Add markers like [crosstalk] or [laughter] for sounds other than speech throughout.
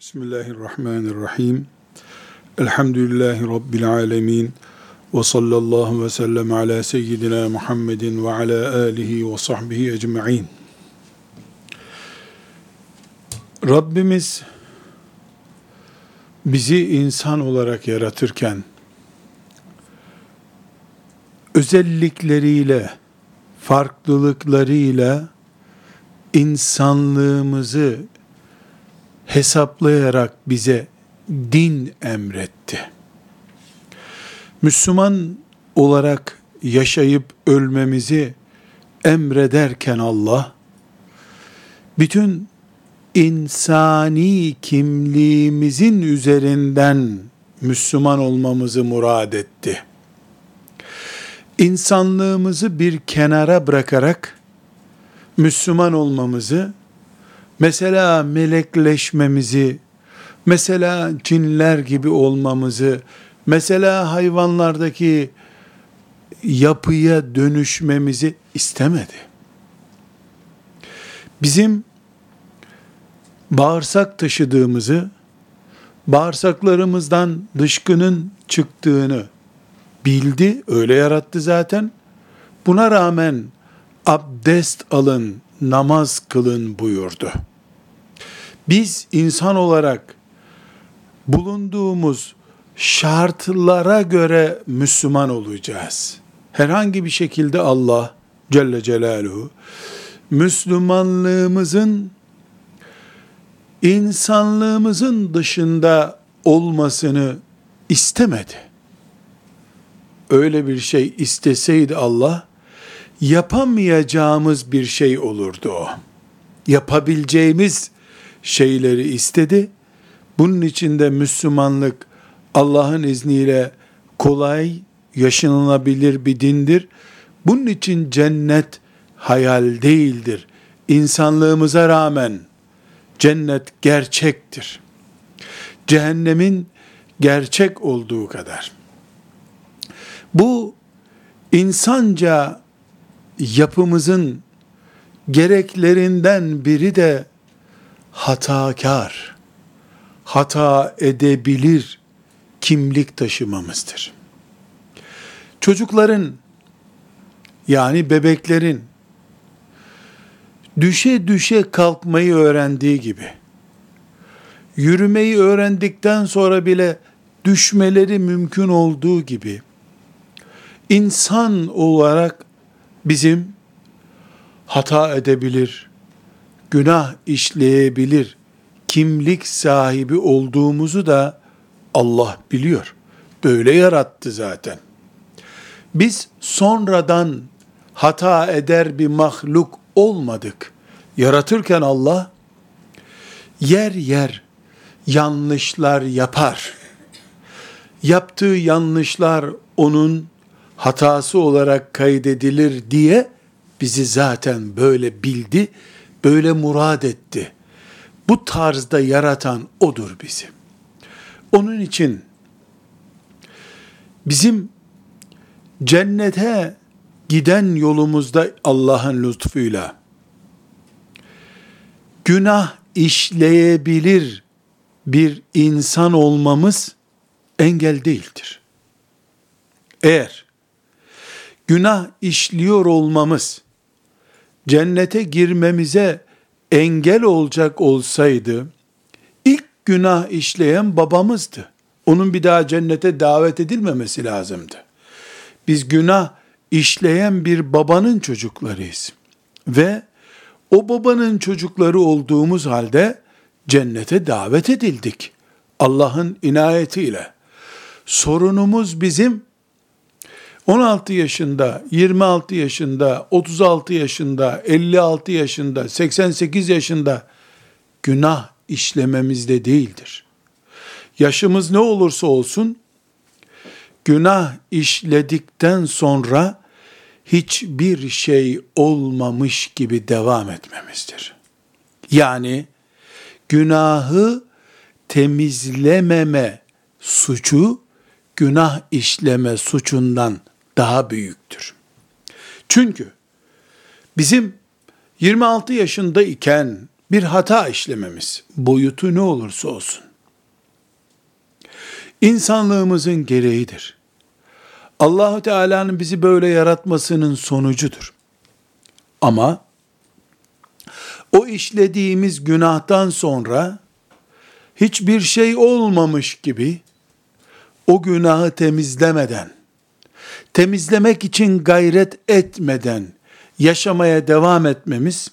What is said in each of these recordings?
Bismillahirrahmanirrahim. Elhamdülillahi Rabbil alemin. Ve sallallahu ve sellem ala seyyidina Muhammedin ve ala alihi ve sahbihi ecma'in. Rabbimiz bizi insan olarak yaratırken özellikleriyle, farklılıklarıyla insanlığımızı hesaplayarak bize din emretti. Müslüman olarak yaşayıp ölmemizi emrederken Allah, bütün insani kimliğimizin üzerinden Müslüman olmamızı murad etti. İnsanlığımızı bir kenara bırakarak Müslüman olmamızı mesela melekleşmemizi, mesela cinler gibi olmamızı, mesela hayvanlardaki yapıya dönüşmemizi istemedi. Bizim bağırsak taşıdığımızı, bağırsaklarımızdan dışkının çıktığını bildi, öyle yarattı zaten. Buna rağmen abdest alın, namaz kılın buyurdu. Biz insan olarak bulunduğumuz şartlara göre Müslüman olacağız. Herhangi bir şekilde Allah Celle Celaluhu Müslümanlığımızın insanlığımızın dışında olmasını istemedi. Öyle bir şey isteseydi Allah yapamayacağımız bir şey olurdu o. Yapabileceğimiz şeyleri istedi. Bunun için de Müslümanlık Allah'ın izniyle kolay, yaşanılabilir bir dindir. Bunun için cennet hayal değildir. İnsanlığımıza rağmen cennet gerçektir. Cehennemin gerçek olduğu kadar. Bu insanca yapımızın gereklerinden biri de hatakar, hata edebilir kimlik taşımamızdır. Çocukların yani bebeklerin düşe düşe kalkmayı öğrendiği gibi yürümeyi öğrendikten sonra bile düşmeleri mümkün olduğu gibi insan olarak bizim hata edebilir, günah işleyebilir kimlik sahibi olduğumuzu da Allah biliyor. Böyle yarattı zaten. Biz sonradan hata eder bir mahluk olmadık. Yaratırken Allah yer yer yanlışlar yapar. Yaptığı yanlışlar onun hatası olarak kaydedilir diye bizi zaten böyle bildi, böyle murad etti. Bu tarzda yaratan odur bizi. Onun için bizim cennete giden yolumuzda Allah'ın lütfuyla günah işleyebilir bir insan olmamız engel değildir. Eğer günah işliyor olmamız cennete girmemize engel olacak olsaydı, ilk günah işleyen babamızdı. Onun bir daha cennete davet edilmemesi lazımdı. Biz günah işleyen bir babanın çocuklarıyız. Ve o babanın çocukları olduğumuz halde cennete davet edildik. Allah'ın inayetiyle. Sorunumuz bizim 16 yaşında, 26 yaşında, 36 yaşında, 56 yaşında, 88 yaşında günah işlememizde değildir. Yaşımız ne olursa olsun günah işledikten sonra hiçbir şey olmamış gibi devam etmemizdir. Yani günahı temizlememe suçu günah işleme suçundan daha büyüktür. Çünkü bizim 26 yaşında iken bir hata işlememiz, boyutu ne olursa olsun, insanlığımızın gereğidir. Allahu Teala'nın bizi böyle yaratmasının sonucudur. Ama o işlediğimiz günahtan sonra hiçbir şey olmamış gibi o günahı temizlemeden, temizlemek için gayret etmeden yaşamaya devam etmemiz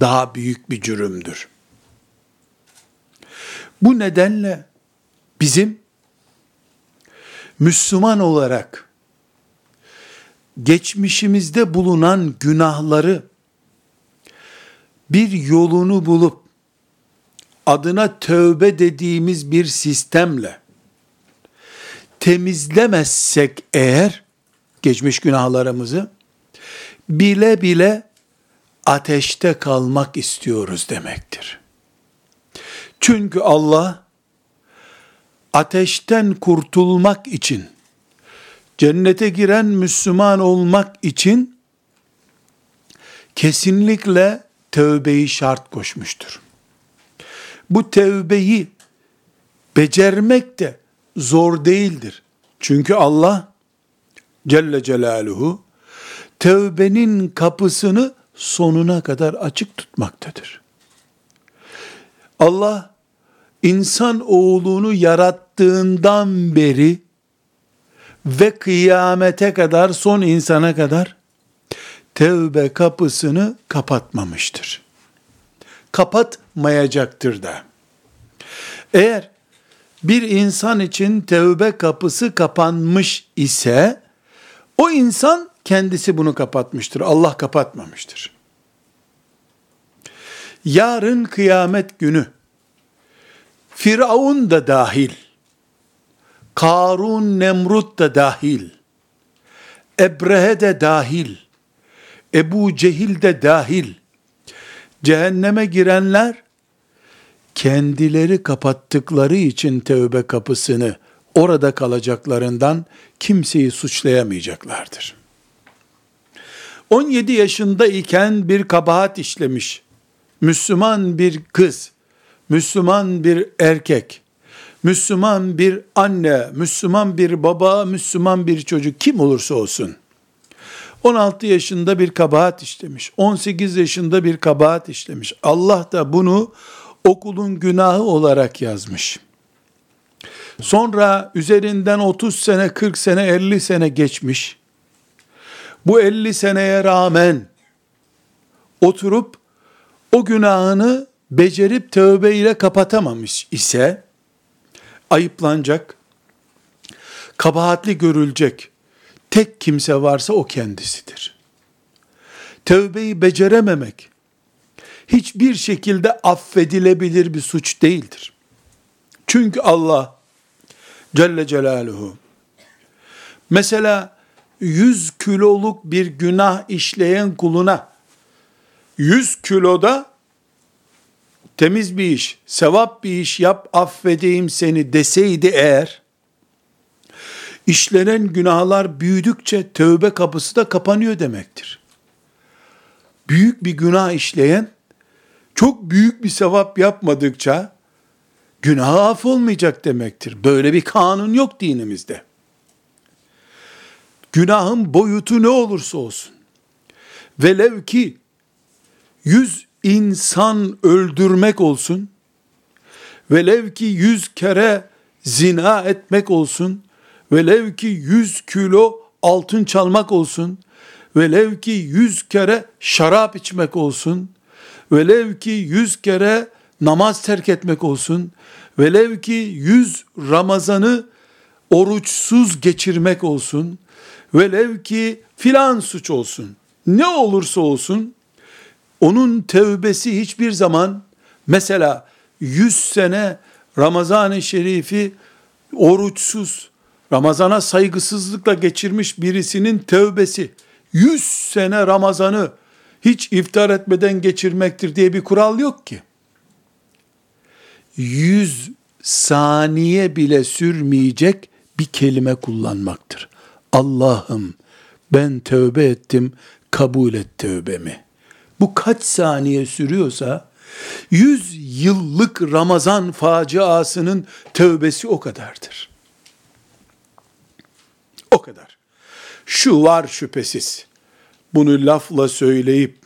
daha büyük bir cürümdür. Bu nedenle bizim Müslüman olarak geçmişimizde bulunan günahları bir yolunu bulup adına tövbe dediğimiz bir sistemle temizlemezsek eğer geçmiş günahlarımızı bile bile ateşte kalmak istiyoruz demektir. Çünkü Allah ateşten kurtulmak için cennete giren Müslüman olmak için kesinlikle tövbeyi şart koşmuştur. Bu tövbeyi becermek de zor değildir. Çünkü Allah Celle Celaluhu tövbenin kapısını sonuna kadar açık tutmaktadır. Allah insan oğlunu yarattığından beri ve kıyamete kadar son insana kadar tevbe kapısını kapatmamıştır. Kapatmayacaktır da. Eğer bir insan için tevbe kapısı kapanmış ise o insan kendisi bunu kapatmıştır. Allah kapatmamıştır. Yarın kıyamet günü Firavun da dahil, Karun Nemrut da dahil, Ebrehe de dahil, Ebu Cehil de dahil, cehenneme girenler, kendileri kapattıkları için tövbe kapısını orada kalacaklarından kimseyi suçlayamayacaklardır. 17 yaşında iken bir kabahat işlemiş, Müslüman bir kız, Müslüman bir erkek, Müslüman bir anne, Müslüman bir baba, Müslüman bir çocuk kim olursa olsun. 16 yaşında bir kabahat işlemiş. 18 yaşında bir kabahat işlemiş. Allah da bunu okulun günahı olarak yazmış. Sonra üzerinden 30 sene, 40 sene, 50 sene geçmiş. Bu 50 seneye rağmen oturup o günahını becerip tövbe ile kapatamamış ise ayıplanacak, kabahatli görülecek tek kimse varsa o kendisidir. Tövbeyi becerememek hiçbir şekilde affedilebilir bir suç değildir. Çünkü Allah Celle Celaluhu mesela 100 kiloluk bir günah işleyen kuluna 100 kiloda temiz bir iş, sevap bir iş yap affedeyim seni deseydi eğer, işlenen günahlar büyüdükçe tövbe kapısı da kapanıyor demektir. Büyük bir günah işleyen, çok büyük bir sevap yapmadıkça, günahı af olmayacak demektir. Böyle bir kanun yok dinimizde. Günahın boyutu ne olursa olsun, velev ki yüz insan öldürmek olsun, velev ki yüz kere zina etmek olsun, velev ki yüz kilo altın çalmak olsun, velev ki yüz kere şarap içmek olsun, velev ki yüz kere namaz terk etmek olsun, velev ki yüz Ramazan'ı oruçsuz geçirmek olsun, velev ki filan suç olsun, ne olursa olsun, onun tevbesi hiçbir zaman mesela 100 sene Ramazan-ı Şerif'i oruçsuz, Ramazana saygısızlıkla geçirmiş birisinin tevbesi 100 sene Ramazan'ı hiç iftar etmeden geçirmektir diye bir kural yok ki. 100 saniye bile sürmeyecek bir kelime kullanmaktır. Allah'ım ben tövbe ettim, kabul et tövbemi bu kaç saniye sürüyorsa Yüz yıllık Ramazan faciasının tövbesi o kadardır. O kadar. Şu var şüphesiz. Bunu lafla söyleyip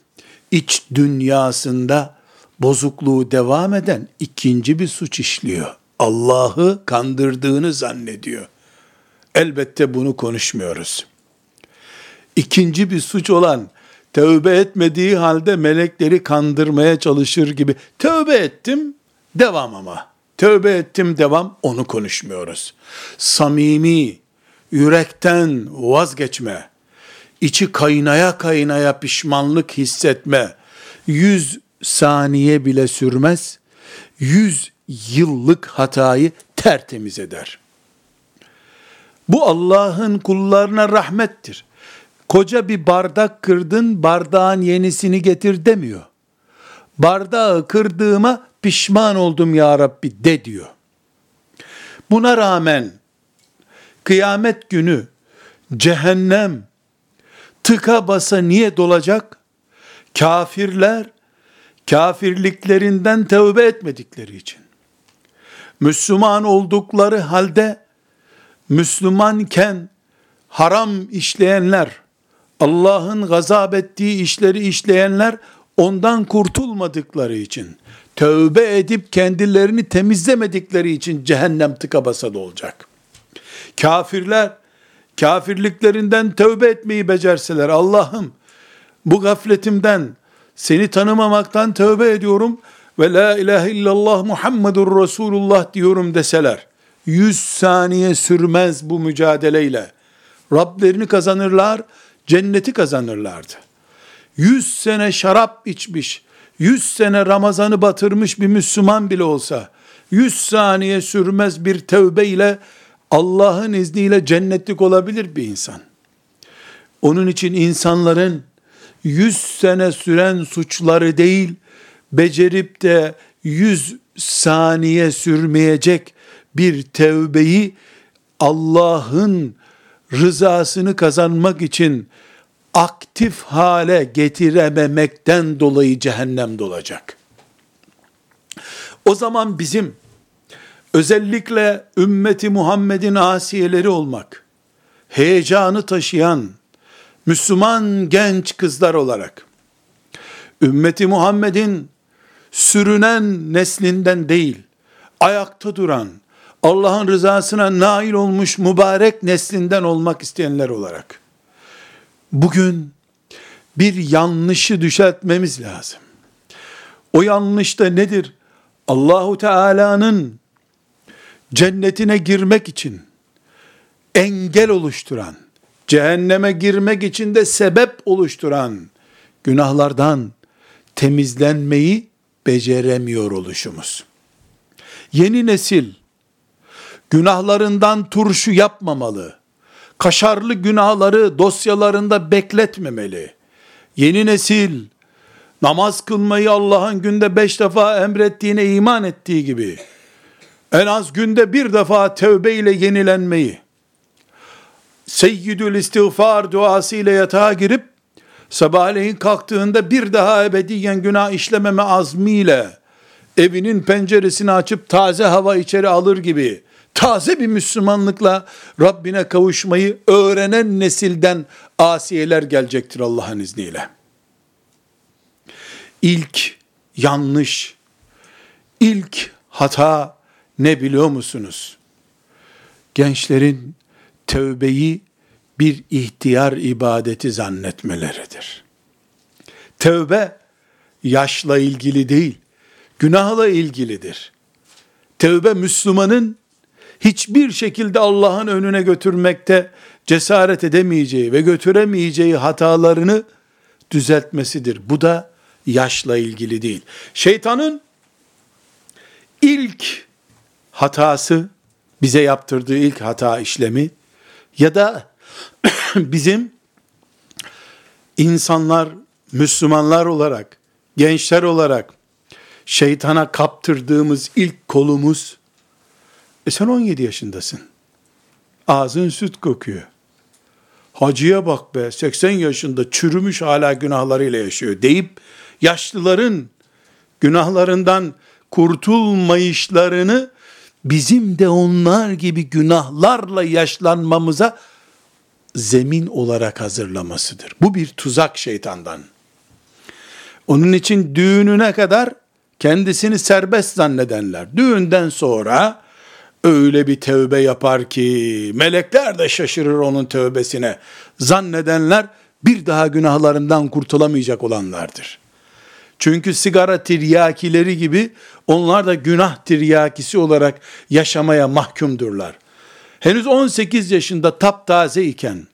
iç dünyasında bozukluğu devam eden ikinci bir suç işliyor. Allah'ı kandırdığını zannediyor. Elbette bunu konuşmuyoruz. İkinci bir suç olan tövbe etmediği halde melekleri kandırmaya çalışır gibi tövbe ettim devam ama. Tövbe ettim devam onu konuşmuyoruz. Samimi, yürekten vazgeçme, içi kaynaya kaynaya pişmanlık hissetme, yüz saniye bile sürmez, yüz yıllık hatayı tertemiz eder. Bu Allah'ın kullarına rahmettir. Koca bir bardak kırdın, bardağın yenisini getir demiyor. Bardağı kırdığıma pişman oldum ya Rabbi de diyor. Buna rağmen kıyamet günü cehennem tıka basa niye dolacak? Kafirler kafirliklerinden tövbe etmedikleri için. Müslüman oldukları halde Müslümanken haram işleyenler, Allah'ın gazap ettiği işleri işleyenler ondan kurtulmadıkları için, tövbe edip kendilerini temizlemedikleri için cehennem tıka basa olacak. Kafirler, kafirliklerinden tövbe etmeyi becerseler, Allah'ım bu gafletimden, seni tanımamaktan tövbe ediyorum ve la ilahe illallah Muhammedur Resulullah diyorum deseler, yüz saniye sürmez bu mücadeleyle. Rablerini kazanırlar, cenneti kazanırlardı. Yüz sene şarap içmiş, yüz sene Ramazan'ı batırmış bir Müslüman bile olsa, yüz saniye sürmez bir tövbe ile Allah'ın izniyle cennetlik olabilir bir insan. Onun için insanların yüz sene süren suçları değil, becerip de yüz saniye sürmeyecek bir tevbeyi Allah'ın rızasını kazanmak için aktif hale getirememekten dolayı cehennem dolacak. O zaman bizim özellikle ümmeti Muhammed'in asiyeleri olmak, heyecanı taşıyan Müslüman genç kızlar olarak, ümmeti Muhammed'in sürünen neslinden değil, ayakta duran, Allah'ın rızasına nail olmuş mübarek neslinden olmak isteyenler olarak, bugün bir yanlışı düzeltmemiz lazım. O yanlış da nedir? Allahu Teala'nın cennetine girmek için engel oluşturan, cehenneme girmek için de sebep oluşturan günahlardan temizlenmeyi beceremiyor oluşumuz. Yeni nesil günahlarından turşu yapmamalı. Kaşarlı günahları dosyalarında bekletmemeli. Yeni nesil namaz kılmayı Allah'ın günde beş defa emrettiğine iman ettiği gibi en az günde bir defa tövbe ile yenilenmeyi seyyidül istiğfar duası ile yatağa girip sabahleyin kalktığında bir daha ebediyen günah işlememe azmiyle evinin penceresini açıp taze hava içeri alır gibi taze bir Müslümanlıkla Rabbine kavuşmayı öğrenen nesilden asiyeler gelecektir Allah'ın izniyle. İlk yanlış, ilk hata ne biliyor musunuz? Gençlerin tövbeyi bir ihtiyar ibadeti zannetmeleridir. Tövbe yaşla ilgili değil, günahla ilgilidir. Tövbe Müslümanın hiçbir şekilde Allah'ın önüne götürmekte cesaret edemeyeceği ve götüremeyeceği hatalarını düzeltmesidir. Bu da yaşla ilgili değil. Şeytanın ilk hatası, bize yaptırdığı ilk hata işlemi ya da [clears throat] bizim insanlar, Müslümanlar olarak, gençler olarak şeytana kaptırdığımız ilk kolumuz e sen 17 yaşındasın. Ağzın süt kokuyor. Hacıya bak be 80 yaşında çürümüş hala günahlarıyla yaşıyor deyip yaşlıların günahlarından kurtulmayışlarını bizim de onlar gibi günahlarla yaşlanmamıza zemin olarak hazırlamasıdır. Bu bir tuzak şeytandan. Onun için düğününe kadar kendisini serbest zannedenler, düğünden sonra öyle bir tövbe yapar ki melekler de şaşırır onun tövbesine zannedenler bir daha günahlarından kurtulamayacak olanlardır. Çünkü sigara tiryakileri gibi onlar da günah tiryakisi olarak yaşamaya mahkumdurlar. Henüz 18 yaşında taptaze iken,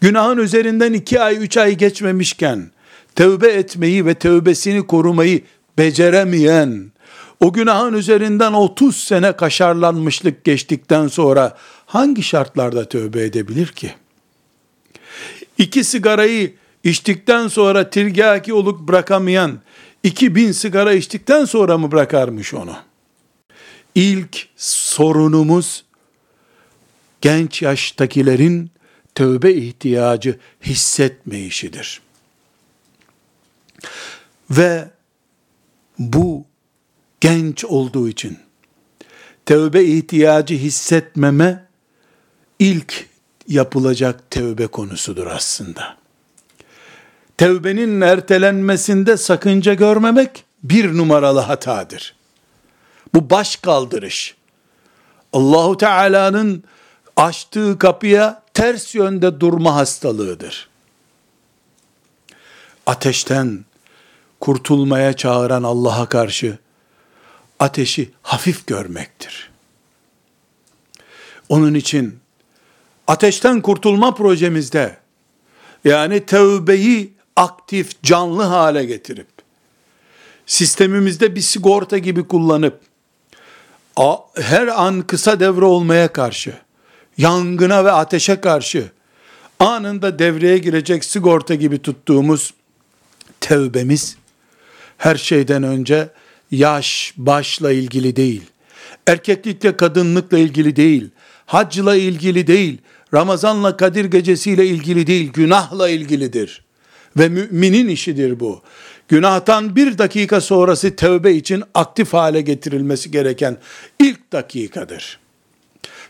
günahın üzerinden 2 ay 3 ay geçmemişken, tövbe etmeyi ve tövbesini korumayı beceremeyen, o günahın üzerinden 30 sene kaşarlanmışlık geçtikten sonra hangi şartlarda tövbe edebilir ki? İki sigarayı içtikten sonra tirgaki olup bırakamayan, 2000 sigara içtikten sonra mı bırakarmış onu? İlk sorunumuz, genç yaştakilerin tövbe ihtiyacı hissetmeyişidir. Ve bu genç olduğu için tövbe ihtiyacı hissetmeme ilk yapılacak tövbe konusudur aslında. Tevbenin ertelenmesinde sakınca görmemek bir numaralı hatadır. Bu baş kaldırış. Allahu Teala'nın açtığı kapıya ters yönde durma hastalığıdır. Ateşten kurtulmaya çağıran Allah'a karşı ateşi hafif görmektir. Onun için ateşten kurtulma projemizde yani tevbeyi aktif, canlı hale getirip sistemimizde bir sigorta gibi kullanıp her an kısa devre olmaya karşı, yangına ve ateşe karşı anında devreye girecek sigorta gibi tuttuğumuz tevbemiz her şeyden önce yaş, başla ilgili değil. Erkeklikle kadınlıkla ilgili değil. Hacla ilgili değil. Ramazanla Kadir gecesiyle ilgili değil. Günahla ilgilidir. Ve müminin işidir bu. Günahtan bir dakika sonrası tövbe için aktif hale getirilmesi gereken ilk dakikadır.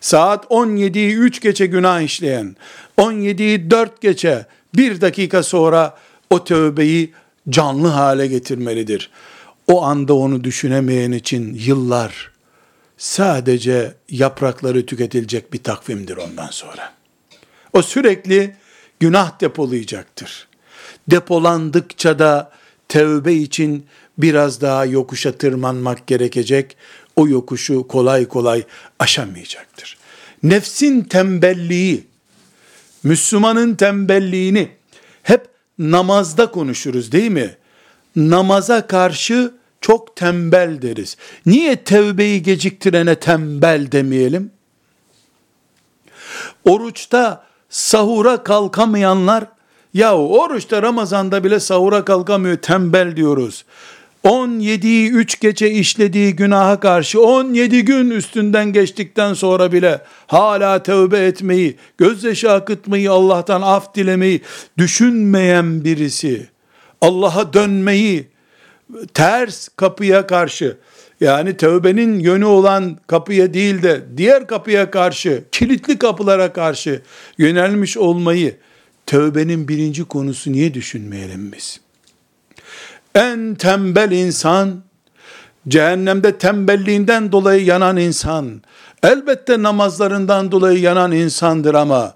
Saat 17'yi 3 geçe günah işleyen, 17'yi 4 geçe bir dakika sonra o tövbeyi canlı hale getirmelidir. O anda onu düşünemeyen için yıllar sadece yaprakları tüketilecek bir takvimdir ondan sonra. O sürekli günah depolayacaktır. Depolandıkça da tevbe için biraz daha yokuşa tırmanmak gerekecek. O yokuşu kolay kolay aşamayacaktır. Nefsin tembelliği, Müslümanın tembelliğini hep namazda konuşuruz değil mi? Namaza karşı çok tembel deriz. Niye tevbeyi geciktirene tembel demeyelim? Oruçta sahura kalkamayanlar, ya oruçta Ramazan'da bile sahura kalkamıyor tembel diyoruz. 17'yi 3 gece işlediği günaha karşı 17 gün üstünden geçtikten sonra bile hala tövbe etmeyi, gözyaşı akıtmayı, Allah'tan af dilemeyi düşünmeyen birisi, Allah'a dönmeyi, ters kapıya karşı, yani tövbenin yönü olan kapıya değil de diğer kapıya karşı, kilitli kapılara karşı yönelmiş olmayı, tövbenin birinci konusu niye düşünmeyelim biz? En tembel insan, cehennemde tembelliğinden dolayı yanan insan, elbette namazlarından dolayı yanan insandır ama,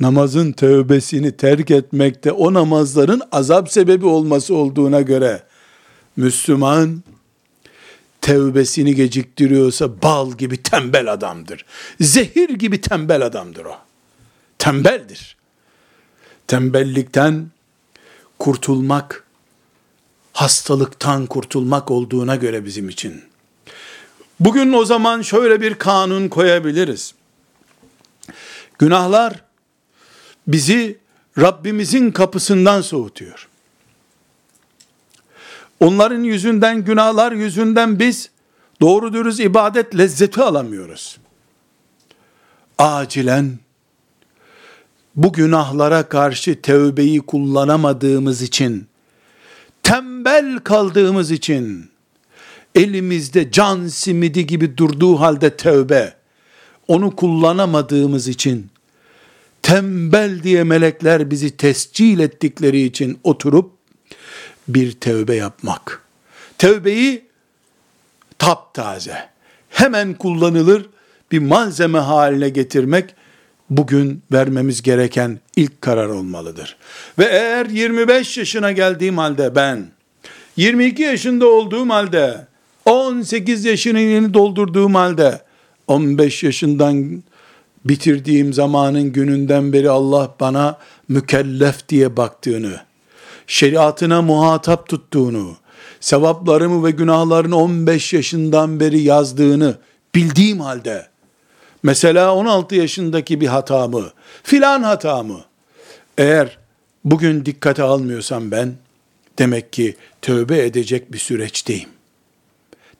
namazın tövbesini terk etmekte o namazların azap sebebi olması olduğuna göre, Müslüman, tevbesini geciktiriyorsa bal gibi tembel adamdır. Zehir gibi tembel adamdır o. Tembeldir. Tembellikten kurtulmak, hastalıktan kurtulmak olduğuna göre bizim için. Bugün o zaman şöyle bir kanun koyabiliriz. Günahlar bizi Rabbimizin kapısından soğutuyor. Onların yüzünden, günahlar yüzünden biz doğru dürüst ibadet lezzeti alamıyoruz. Acilen bu günahlara karşı tevbeyi kullanamadığımız için tembel kaldığımız için, elimizde can simidi gibi durduğu halde tevbe, onu kullanamadığımız için, tembel diye melekler bizi tescil ettikleri için oturup, bir tevbe yapmak. Tevbeyi taptaze, hemen kullanılır bir malzeme haline getirmek, bugün vermemiz gereken ilk karar olmalıdır. Ve eğer 25 yaşına geldiğim halde ben, 22 yaşında olduğum halde, 18 yaşını yeni doldurduğum halde, 15 yaşından bitirdiğim zamanın gününden beri Allah bana mükellef diye baktığını, şeriatına muhatap tuttuğunu, sevaplarımı ve günahlarını 15 yaşından beri yazdığını bildiğim halde, mesela 16 yaşındaki bir hatamı, filan hatamı, eğer bugün dikkate almıyorsam ben, demek ki tövbe edecek bir süreçteyim.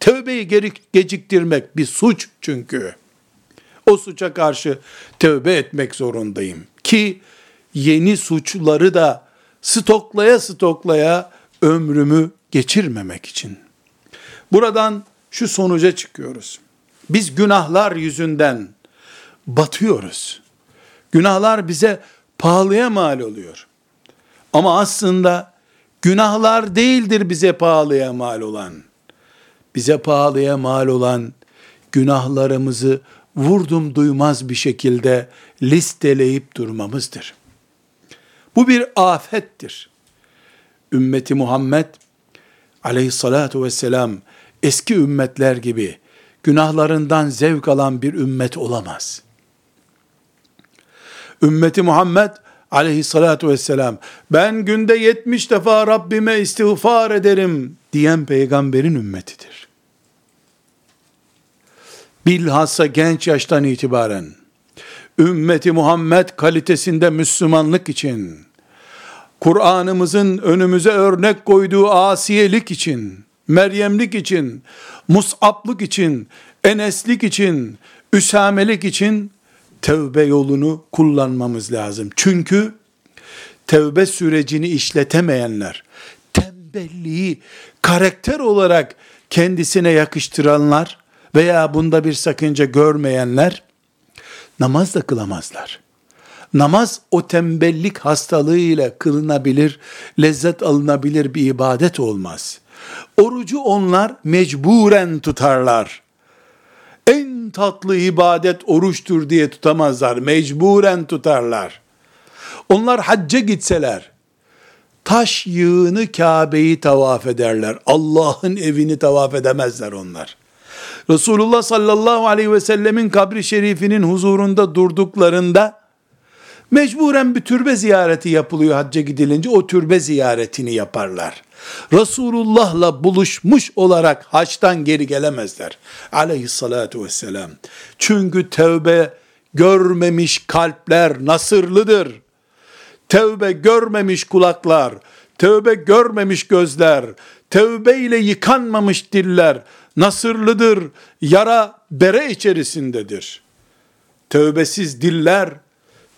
Tövbeyi geri geciktirmek bir suç çünkü. O suça karşı tövbe etmek zorundayım. Ki yeni suçları da stoklaya stoklaya ömrümü geçirmemek için. Buradan şu sonuca çıkıyoruz. Biz günahlar yüzünden batıyoruz. Günahlar bize pahalıya mal oluyor. Ama aslında günahlar değildir bize pahalıya mal olan. Bize pahalıya mal olan günahlarımızı vurdum duymaz bir şekilde listeleyip durmamızdır. Bu bir afettir. Ümmeti Muhammed aleyhissalatu vesselam eski ümmetler gibi günahlarından zevk alan bir ümmet olamaz. Ümmeti Muhammed aleyhissalatu vesselam ben günde 70 defa Rabbime istiğfar ederim diyen peygamberin ümmetidir. Bilhassa genç yaştan itibaren ümmeti Muhammed kalitesinde Müslümanlık için Kur'an'ımızın önümüze örnek koyduğu asiyelik için, Meryemlik için, Mus'ablık için, Eneslik için, Üsamelik için tevbe yolunu kullanmamız lazım. Çünkü tevbe sürecini işletemeyenler, tembelliği karakter olarak kendisine yakıştıranlar veya bunda bir sakınca görmeyenler namaz da kılamazlar. Namaz o tembellik hastalığıyla kılınabilir, lezzet alınabilir bir ibadet olmaz. Orucu onlar mecburen tutarlar. En tatlı ibadet oruçtur diye tutamazlar. Mecburen tutarlar. Onlar hacca gitseler, taş yığını Kabe'yi tavaf ederler. Allah'ın evini tavaf edemezler onlar. Resulullah sallallahu aleyhi ve sellemin kabri şerifinin huzurunda durduklarında mecburen bir türbe ziyareti yapılıyor hacca gidilince o türbe ziyaretini yaparlar. Resulullah'la buluşmuş olarak haçtan geri gelemezler. Aleyhissalatu vesselam. Çünkü tevbe görmemiş kalpler nasırlıdır. Tevbe görmemiş kulaklar, tevbe görmemiş gözler, tevbe ile yıkanmamış diller nasırlıdır, yara bere içerisindedir. Tövbesiz diller,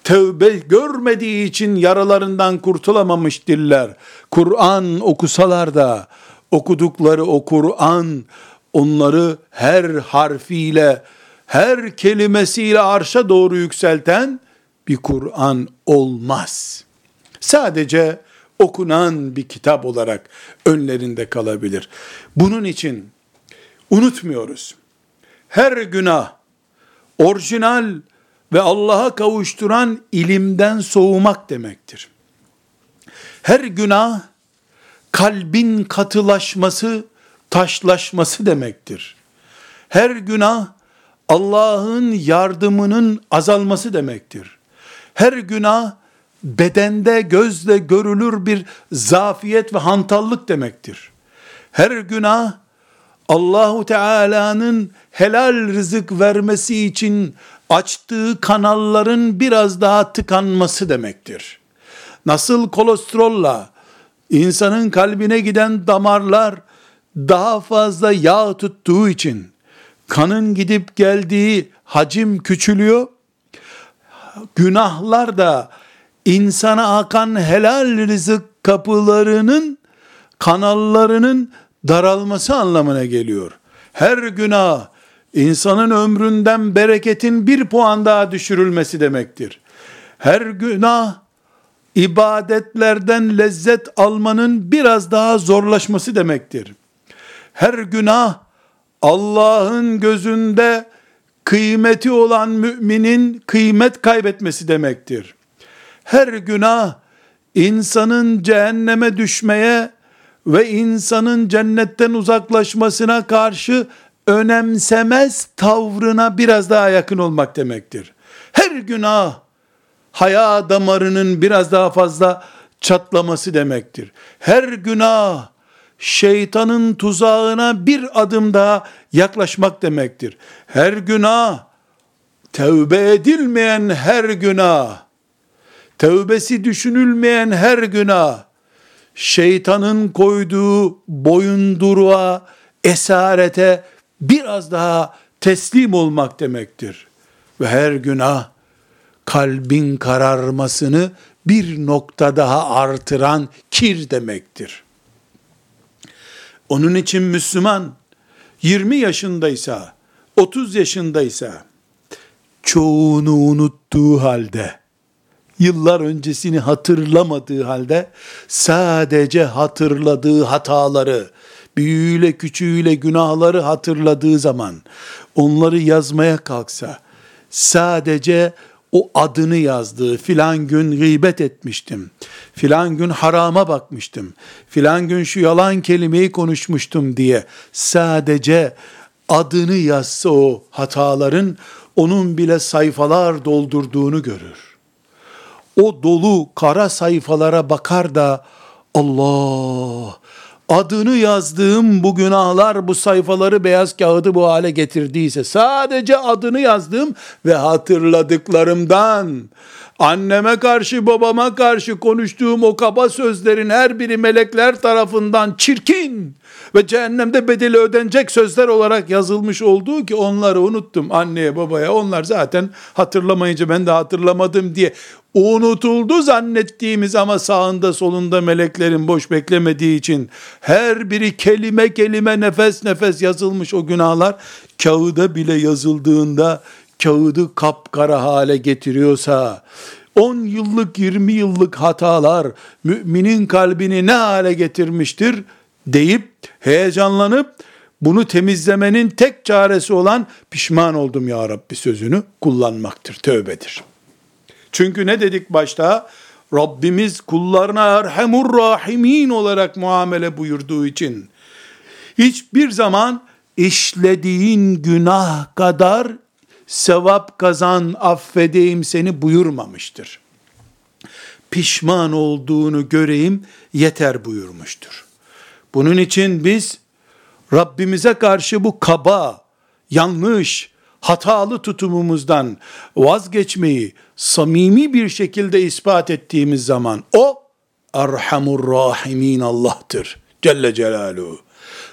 tövbe görmediği için yaralarından kurtulamamış diller. Kur'an okusalar da, okudukları o Kur'an, onları her harfiyle, her kelimesiyle arşa doğru yükselten bir Kur'an olmaz. Sadece okunan bir kitap olarak önlerinde kalabilir. Bunun için unutmuyoruz. Her günah orijinal ve Allah'a kavuşturan ilimden soğumak demektir. Her günah kalbin katılaşması, taşlaşması demektir. Her günah Allah'ın yardımının azalması demektir. Her günah bedende gözle görülür bir zafiyet ve hantallık demektir. Her günah Allahu Teala'nın helal rızık vermesi için açtığı kanalların biraz daha tıkanması demektir. Nasıl kolesterolla insanın kalbine giden damarlar daha fazla yağ tuttuğu için kanın gidip geldiği hacim küçülüyor. Günahlar da insana akan helal rızık kapılarının kanallarının daralması anlamına geliyor. Her günah insanın ömründen bereketin bir puan daha düşürülmesi demektir. Her günah ibadetlerden lezzet almanın biraz daha zorlaşması demektir. Her günah Allah'ın gözünde kıymeti olan müminin kıymet kaybetmesi demektir. Her günah insanın cehenneme düşmeye ve insanın cennetten uzaklaşmasına karşı önemsemez tavrına biraz daha yakın olmak demektir. Her günah haya damarının biraz daha fazla çatlaması demektir. Her günah şeytanın tuzağına bir adım daha yaklaşmak demektir. Her günah tevbe edilmeyen her günah tevbesi düşünülmeyen her günah şeytanın koyduğu boyunduruğa, esarete biraz daha teslim olmak demektir. Ve her günah kalbin kararmasını bir nokta daha artıran kir demektir. Onun için Müslüman 20 yaşındaysa, 30 yaşındaysa çoğunu unuttuğu halde yıllar öncesini hatırlamadığı halde sadece hatırladığı hataları, büyüğüyle küçüğüyle günahları hatırladığı zaman onları yazmaya kalksa sadece o adını yazdığı filan gün gıybet etmiştim. Filan gün harama bakmıştım. Filan gün şu yalan kelimeyi konuşmuştum diye sadece adını yazsa o hataların onun bile sayfalar doldurduğunu görür. O dolu kara sayfalara bakar da Allah adını yazdığım bu günahlar bu sayfaları beyaz kağıdı bu hale getirdiyse sadece adını yazdığım ve hatırladıklarımdan anneme karşı babama karşı konuştuğum o kaba sözlerin her biri melekler tarafından çirkin ve cehennemde bedeli ödenecek sözler olarak yazılmış olduğu ki onları unuttum anneye babaya. Onlar zaten hatırlamayınca ben de hatırlamadım diye unutuldu zannettiğimiz ama sağında solunda meleklerin boş beklemediği için her biri kelime kelime nefes nefes yazılmış o günahlar kağıda bile yazıldığında kağıdı kapkara hale getiriyorsa 10 yıllık 20 yıllık hatalar müminin kalbini ne hale getirmiştir deyip heyecanlanıp bunu temizlemenin tek çaresi olan pişman oldum ya Rabbi sözünü kullanmaktır, tövbedir. Çünkü ne dedik başta? Rabbimiz kullarına erhemur rahimin olarak muamele buyurduğu için hiçbir zaman işlediğin günah kadar sevap kazan affedeyim seni buyurmamıştır. Pişman olduğunu göreyim yeter buyurmuştur. Bunun için biz Rabbimize karşı bu kaba, yanlış, hatalı tutumumuzdan vazgeçmeyi samimi bir şekilde ispat ettiğimiz zaman o Erhamur Rahimin Allah'tır. Celle Celaluhu.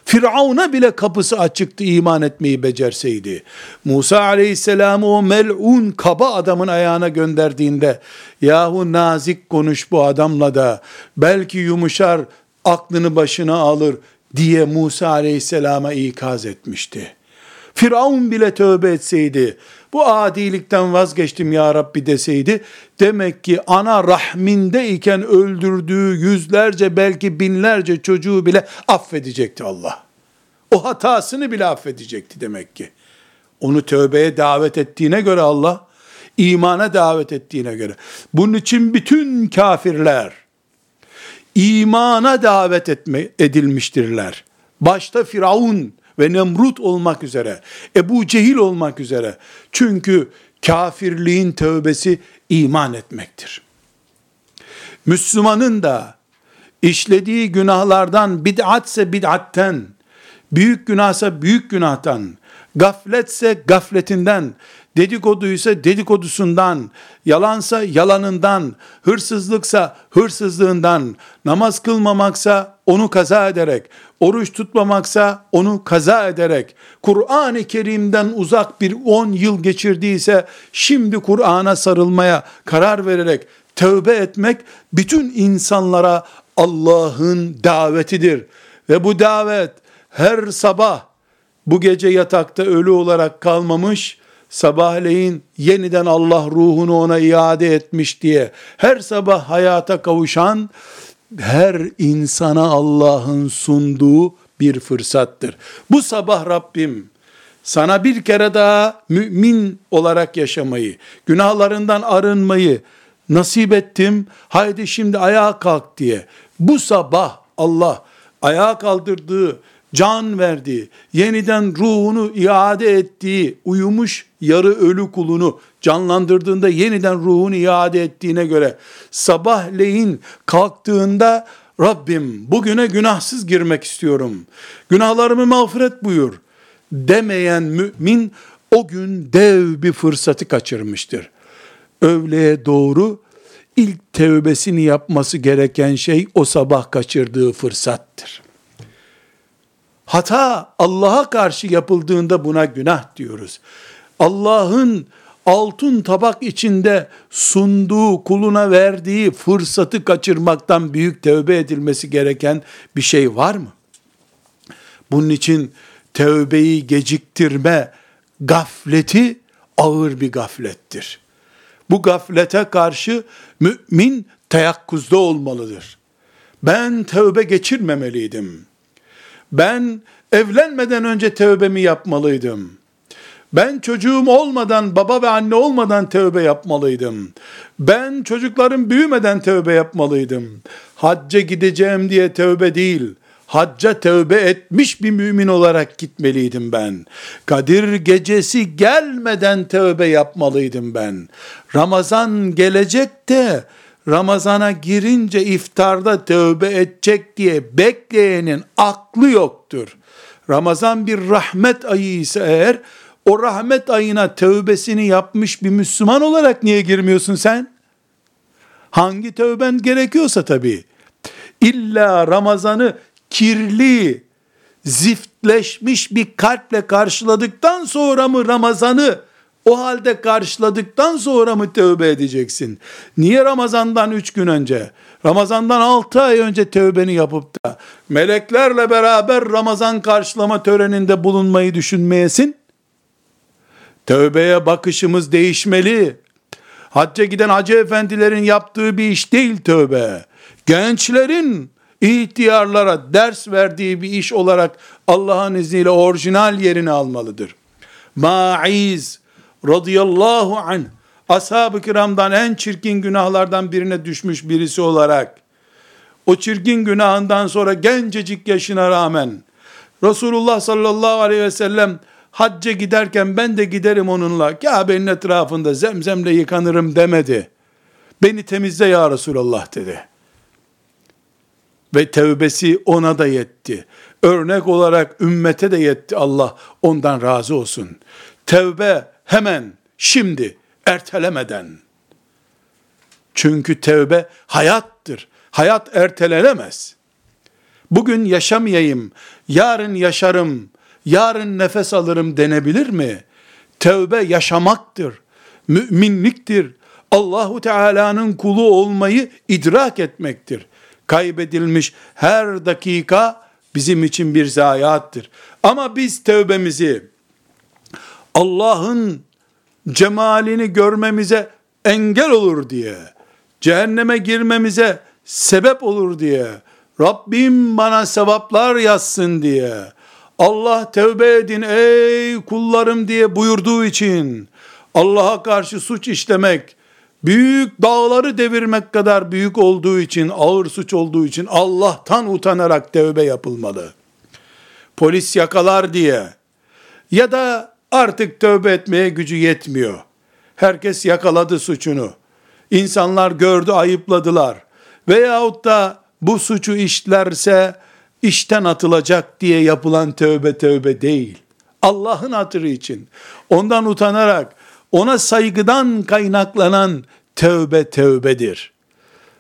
Firavun'a bile kapısı açıktı iman etmeyi becerseydi. Musa aleyhisselamı o mel'un kaba adamın ayağına gönderdiğinde yahu nazik konuş bu adamla da belki yumuşar aklını başına alır diye Musa aleyhisselama ikaz etmişti. Firavun bile tövbe etseydi, bu adilikten vazgeçtim ya Rabbi deseydi, demek ki ana rahmindeyken öldürdüğü yüzlerce belki binlerce çocuğu bile affedecekti Allah. O hatasını bile affedecekti demek ki. Onu tövbeye davet ettiğine göre Allah, imana davet ettiğine göre. Bunun için bütün kafirler, imana davet etme, edilmiştirler. Başta Firavun ve Nemrut olmak üzere, Ebu Cehil olmak üzere. Çünkü kafirliğin tövbesi iman etmektir. Müslümanın da işlediği günahlardan bid'atse bid'atten, büyük günahsa büyük günahtan, gafletse gafletinden, dedikoduysa dedikodusundan, yalansa yalanından, hırsızlıksa hırsızlığından, namaz kılmamaksa onu kaza ederek, oruç tutmamaksa onu kaza ederek, Kur'an-ı Kerim'den uzak bir 10 yıl geçirdiyse, şimdi Kur'an'a sarılmaya karar vererek, tövbe etmek, bütün insanlara Allah'ın davetidir. ve bu davet her sabah bu gece yatakta ölü olarak kalmamış, sabahleyin yeniden Allah ruhunu ona iade etmiş diye her sabah hayata kavuşan her insana Allah'ın sunduğu bir fırsattır. Bu sabah Rabbim sana bir kere daha mümin olarak yaşamayı, günahlarından arınmayı nasip ettim. Haydi şimdi ayağa kalk diye. Bu sabah Allah ayağa kaldırdığı, can verdiği, yeniden ruhunu iade ettiği, uyumuş yarı ölü kulunu canlandırdığında yeniden ruhunu iade ettiğine göre sabahleyin kalktığında Rabbim bugüne günahsız girmek istiyorum. Günahlarımı mağfiret buyur demeyen mümin o gün dev bir fırsatı kaçırmıştır. Öğleye doğru ilk tevbesini yapması gereken şey o sabah kaçırdığı fırsattır. Hata Allah'a karşı yapıldığında buna günah diyoruz. Allah'ın altın tabak içinde sunduğu, kuluna verdiği fırsatı kaçırmaktan büyük tövbe edilmesi gereken bir şey var mı? Bunun için tövbeyi geciktirme gafleti ağır bir gaflettir. Bu gaflete karşı mümin teyakkuzda olmalıdır. Ben tövbe geçirmemeliydim. Ben evlenmeden önce tövbemi yapmalıydım. Ben çocuğum olmadan, baba ve anne olmadan tövbe yapmalıydım. Ben çocuklarım büyümeden tövbe yapmalıydım. Hacca gideceğim diye tövbe değil, hacca tövbe etmiş bir mümin olarak gitmeliydim ben. Kadir gecesi gelmeden tövbe yapmalıydım ben. Ramazan gelecek de Ramazana girince iftarda tövbe edecek diye bekleyenin aklı yoktur. Ramazan bir rahmet ayı ise eğer o rahmet ayına tövbesini yapmış bir Müslüman olarak niye girmiyorsun sen? Hangi tövben gerekiyorsa tabii. İlla Ramazan'ı kirli, ziftleşmiş bir kalple karşıladıktan sonra mı Ramazan'ı o halde karşıladıktan sonra mı tövbe edeceksin? Niye Ramazan'dan üç gün önce, Ramazan'dan altı ay önce tövbeni yapıp da meleklerle beraber Ramazan karşılama töreninde bulunmayı düşünmeyesin? Tövbeye bakışımız değişmeli. Hacca giden hacı efendilerin yaptığı bir iş değil tövbe. Gençlerin ihtiyarlara ders verdiği bir iş olarak Allah'ın izniyle orijinal yerini almalıdır. Ma'iz radıyallahu anh ashab-ı kiramdan en çirkin günahlardan birine düşmüş birisi olarak o çirkin günahından sonra gencecik yaşına rağmen Resulullah sallallahu aleyhi ve sellem hacca giderken ben de giderim onunla Kabe'nin etrafında zemzemle yıkanırım demedi. Beni temizle ya Resulallah dedi. Ve tevbesi ona da yetti. Örnek olarak ümmete de yetti Allah ondan razı olsun. Tevbe hemen, şimdi, ertelemeden. Çünkü tevbe hayattır. Hayat ertelenemez. Bugün yaşamayayım, yarın yaşarım, yarın nefes alırım denebilir mi? Tevbe yaşamaktır, müminliktir. Allahu Teala'nın kulu olmayı idrak etmektir. Kaybedilmiş her dakika bizim için bir zayiattır. Ama biz tevbemizi Allah'ın cemalini görmemize engel olur diye, cehenneme girmemize sebep olur diye, Rabbim bana sevaplar yazsın diye, Allah tevbe edin ey kullarım diye buyurduğu için, Allah'a karşı suç işlemek, büyük dağları devirmek kadar büyük olduğu için, ağır suç olduğu için Allah'tan utanarak tevbe yapılmalı. Polis yakalar diye ya da artık tövbe etmeye gücü yetmiyor. Herkes yakaladı suçunu. İnsanlar gördü, ayıpladılar. Veyahut da bu suçu işlerse işten atılacak diye yapılan tövbe tövbe değil. Allah'ın hatırı için, ondan utanarak, ona saygıdan kaynaklanan tövbe tövbedir.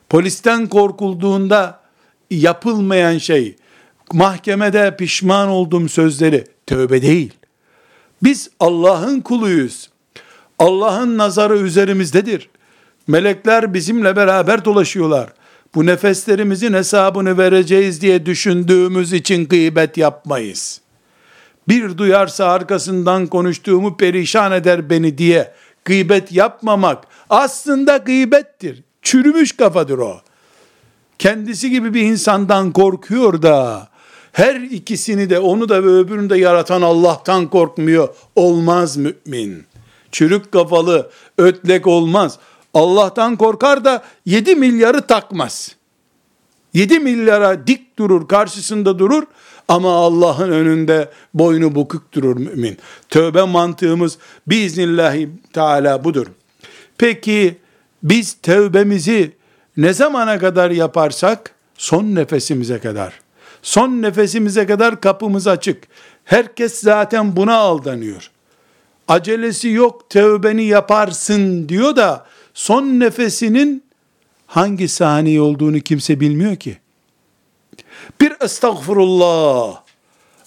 Polisten korkulduğunda yapılmayan şey, mahkemede pişman oldum sözleri tövbe değil. Biz Allah'ın kuluyuz. Allah'ın nazarı üzerimizdedir. Melekler bizimle beraber dolaşıyorlar. bu nefeslerimizin hesabını vereceğiz diye düşündüğümüz için gıybet yapmayız. Bir duyarsa arkasından konuştuğumu perişan eder beni diye gıybet yapmamak aslında gıybettir. Çürümüş kafadır o. Kendisi gibi bir insandan korkuyor da her ikisini de onu da ve öbürünü de yaratan Allah'tan korkmuyor. Olmaz mümin. Çürük kafalı ötlek olmaz. Allah'tan korkar da 7 milyarı takmaz. 7 milyara dik durur, karşısında durur ama Allah'ın önünde boynu bukuk durur mümin. Tövbe mantığımız biiznillahü teala budur. Peki biz tövbemizi ne zamana kadar yaparsak? Son nefesimize kadar. Son nefesimize kadar kapımız açık. Herkes zaten buna aldanıyor. Acelesi yok tövbeni yaparsın diyor da son nefesinin hangi saniye olduğunu kimse bilmiyor ki. Bir estağfurullah,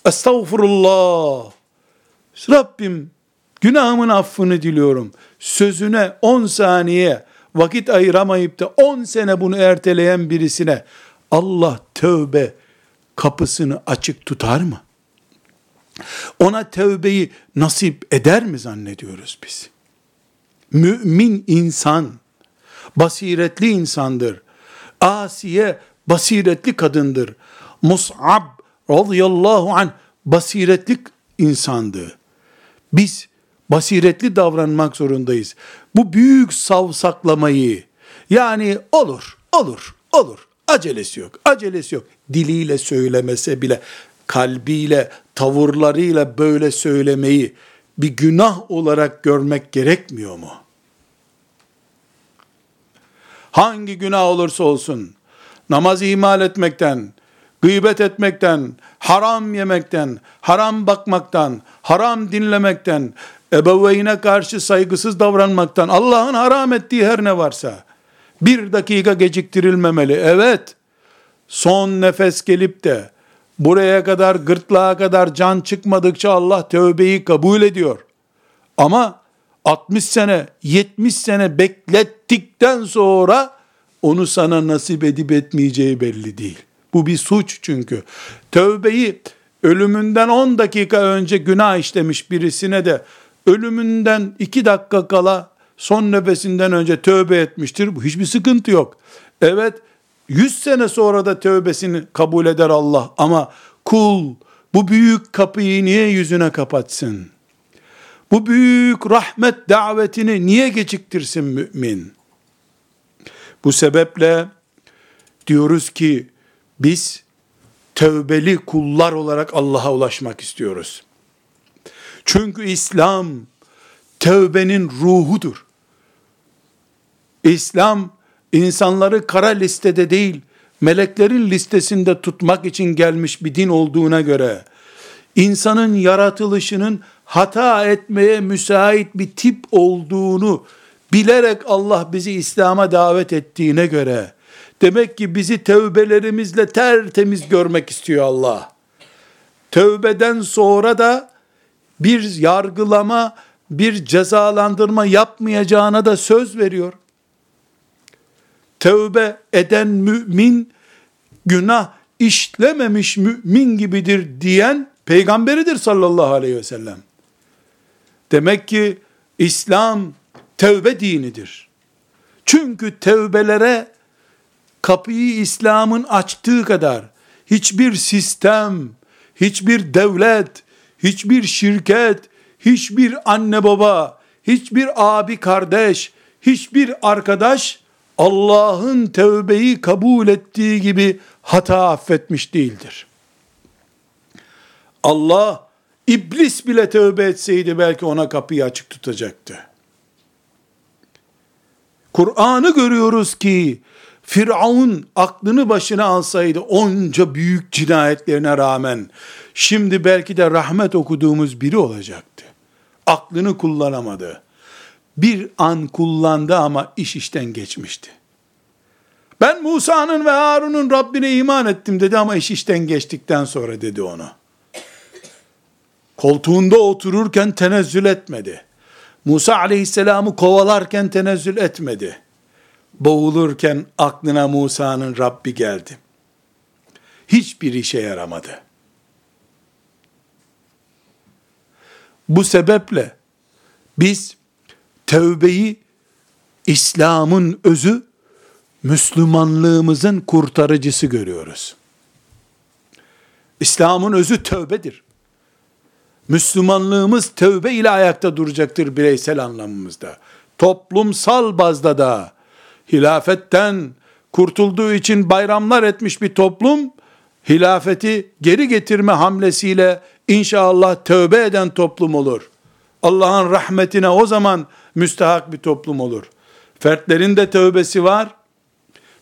estağfurullah, Rabbim günahımın affını diliyorum. Sözüne 10 saniye vakit ayıramayıp da 10 sene bunu erteleyen birisine Allah tövbe kapısını açık tutar mı? Ona tövbeyi nasip eder mi zannediyoruz biz? Mümin insan, basiretli insandır. Asiye basiretli kadındır. Mus'ab radıyallahu an basiretli insandı. Biz basiretli davranmak zorundayız. Bu büyük savsaklamayı yani olur, olur, olur. Acelesi yok, acelesi yok. Diliyle söylemese bile kalbiyle, tavırlarıyla böyle söylemeyi bir günah olarak görmek gerekmiyor mu? Hangi günah olursa olsun, namaz ihmal etmekten, gıybet etmekten, haram yemekten, haram bakmaktan, haram dinlemekten, ebeveyne karşı saygısız davranmaktan, Allah'ın haram ettiği her ne varsa, bir dakika geciktirilmemeli. Evet, son nefes gelip de, buraya kadar, gırtlağa kadar can çıkmadıkça Allah tövbeyi kabul ediyor. Ama 60 sene, 70 sene beklettikten sonra onu sana nasip edip etmeyeceği belli değil. Bu bir suç çünkü. Tövbeyi ölümünden 10 dakika önce günah işlemiş birisine de ölümünden 2 dakika kala son nefesinden önce tövbe etmiştir. Bu hiçbir sıkıntı yok. Evet 100 sene sonra da tövbesini kabul eder Allah ama kul bu büyük kapıyı niye yüzüne kapatsın? Bu büyük rahmet davetini niye geciktirsin mümin? Bu sebeple diyoruz ki biz tövbeli kullar olarak Allah'a ulaşmak istiyoruz. Çünkü İslam tövbenin ruhudur. İslam insanları kara listede değil, meleklerin listesinde tutmak için gelmiş bir din olduğuna göre, insanın yaratılışının hata etmeye müsait bir tip olduğunu bilerek Allah bizi İslam'a davet ettiğine göre, demek ki bizi tövbelerimizle tertemiz görmek istiyor Allah. Tövbeden sonra da bir yargılama, bir cezalandırma yapmayacağına da söz veriyor tövbe eden mümin günah işlememiş mümin gibidir diyen peygamberidir sallallahu aleyhi ve sellem. Demek ki İslam tövbe dinidir. Çünkü tövbelere kapıyı İslam'ın açtığı kadar hiçbir sistem, hiçbir devlet, hiçbir şirket, hiçbir anne baba, hiçbir abi kardeş, hiçbir arkadaş Allah'ın tövbeyi kabul ettiği gibi hata affetmiş değildir. Allah iblis bile tövbe etseydi belki ona kapıyı açık tutacaktı. Kur'an'ı görüyoruz ki Firavun aklını başına alsaydı onca büyük cinayetlerine rağmen şimdi belki de rahmet okuduğumuz biri olacaktı. Aklını kullanamadı bir an kullandı ama iş işten geçmişti. Ben Musa'nın ve Harun'un Rabbine iman ettim dedi ama iş işten geçtikten sonra dedi onu. Koltuğunda otururken tenezzül etmedi. Musa aleyhisselamı kovalarken tenezzül etmedi. boğulurken aklına Musa'nın Rabbi geldi. Hiçbir işe yaramadı. Bu sebeple biz tövbeyi İslam'ın özü, Müslümanlığımızın kurtarıcısı görüyoruz. İslam'ın özü tövbedir. Müslümanlığımız tövbe ile ayakta duracaktır bireysel anlamımızda. Toplumsal bazda da hilafetten kurtulduğu için bayramlar etmiş bir toplum, hilafeti geri getirme hamlesiyle inşallah tövbe eden toplum olur. Allah'ın rahmetine o zaman müstahak bir toplum olur. Fertlerin de tövbesi var,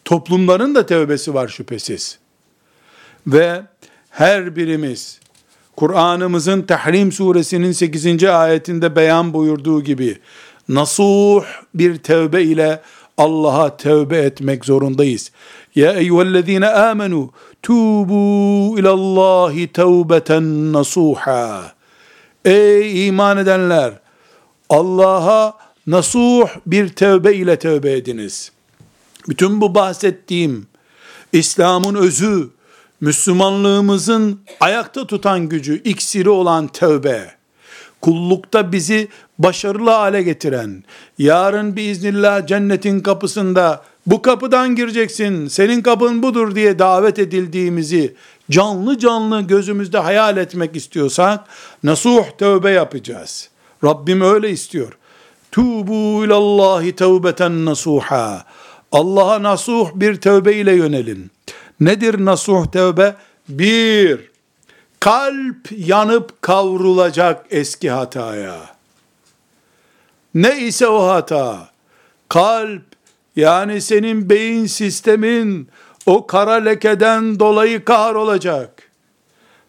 toplumların da tövbesi var şüphesiz. Ve her birimiz Kur'an'ımızın Tahrim suresinin 8. ayetinde beyan buyurduğu gibi nasuh bir tövbe ile Allah'a tövbe etmek zorundayız. Ya eyyühellezine amenu tubu ilallahi tevbeten nasuha. Ey iman edenler Allah'a nasuh bir tövbe ile tövbe ediniz. Bütün bu bahsettiğim İslam'ın özü, Müslümanlığımızın ayakta tutan gücü, iksiri olan tövbe, kullukta bizi başarılı hale getiren, yarın biiznillah cennetin kapısında bu kapıdan gireceksin, senin kapın budur diye davet edildiğimizi canlı canlı gözümüzde hayal etmek istiyorsak, nasuh tövbe yapacağız. Rabbim öyle istiyor. Tubu ilallahi tevbeten nasuha. Allah'a nasuh bir tövbe ile yönelin. Nedir nasuh tövbe? Bir, kalp yanıp kavrulacak eski hataya. Ne ise o hata, kalp yani senin beyin sistemin o kara lekeden dolayı kahrolacak.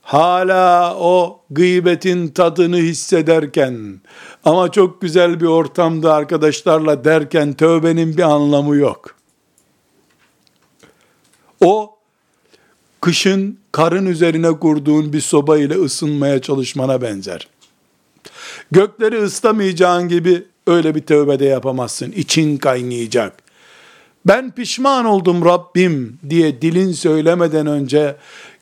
Hala o gıybetin tadını hissederken ama çok güzel bir ortamda arkadaşlarla derken tövbenin bir anlamı yok. O kışın karın üzerine kurduğun bir soba ile ısınmaya çalışmana benzer. Gökleri ıslamayacağın gibi öyle bir tövbede yapamazsın. İçin kaynayacak. Ben pişman oldum Rabbim diye dilin söylemeden önce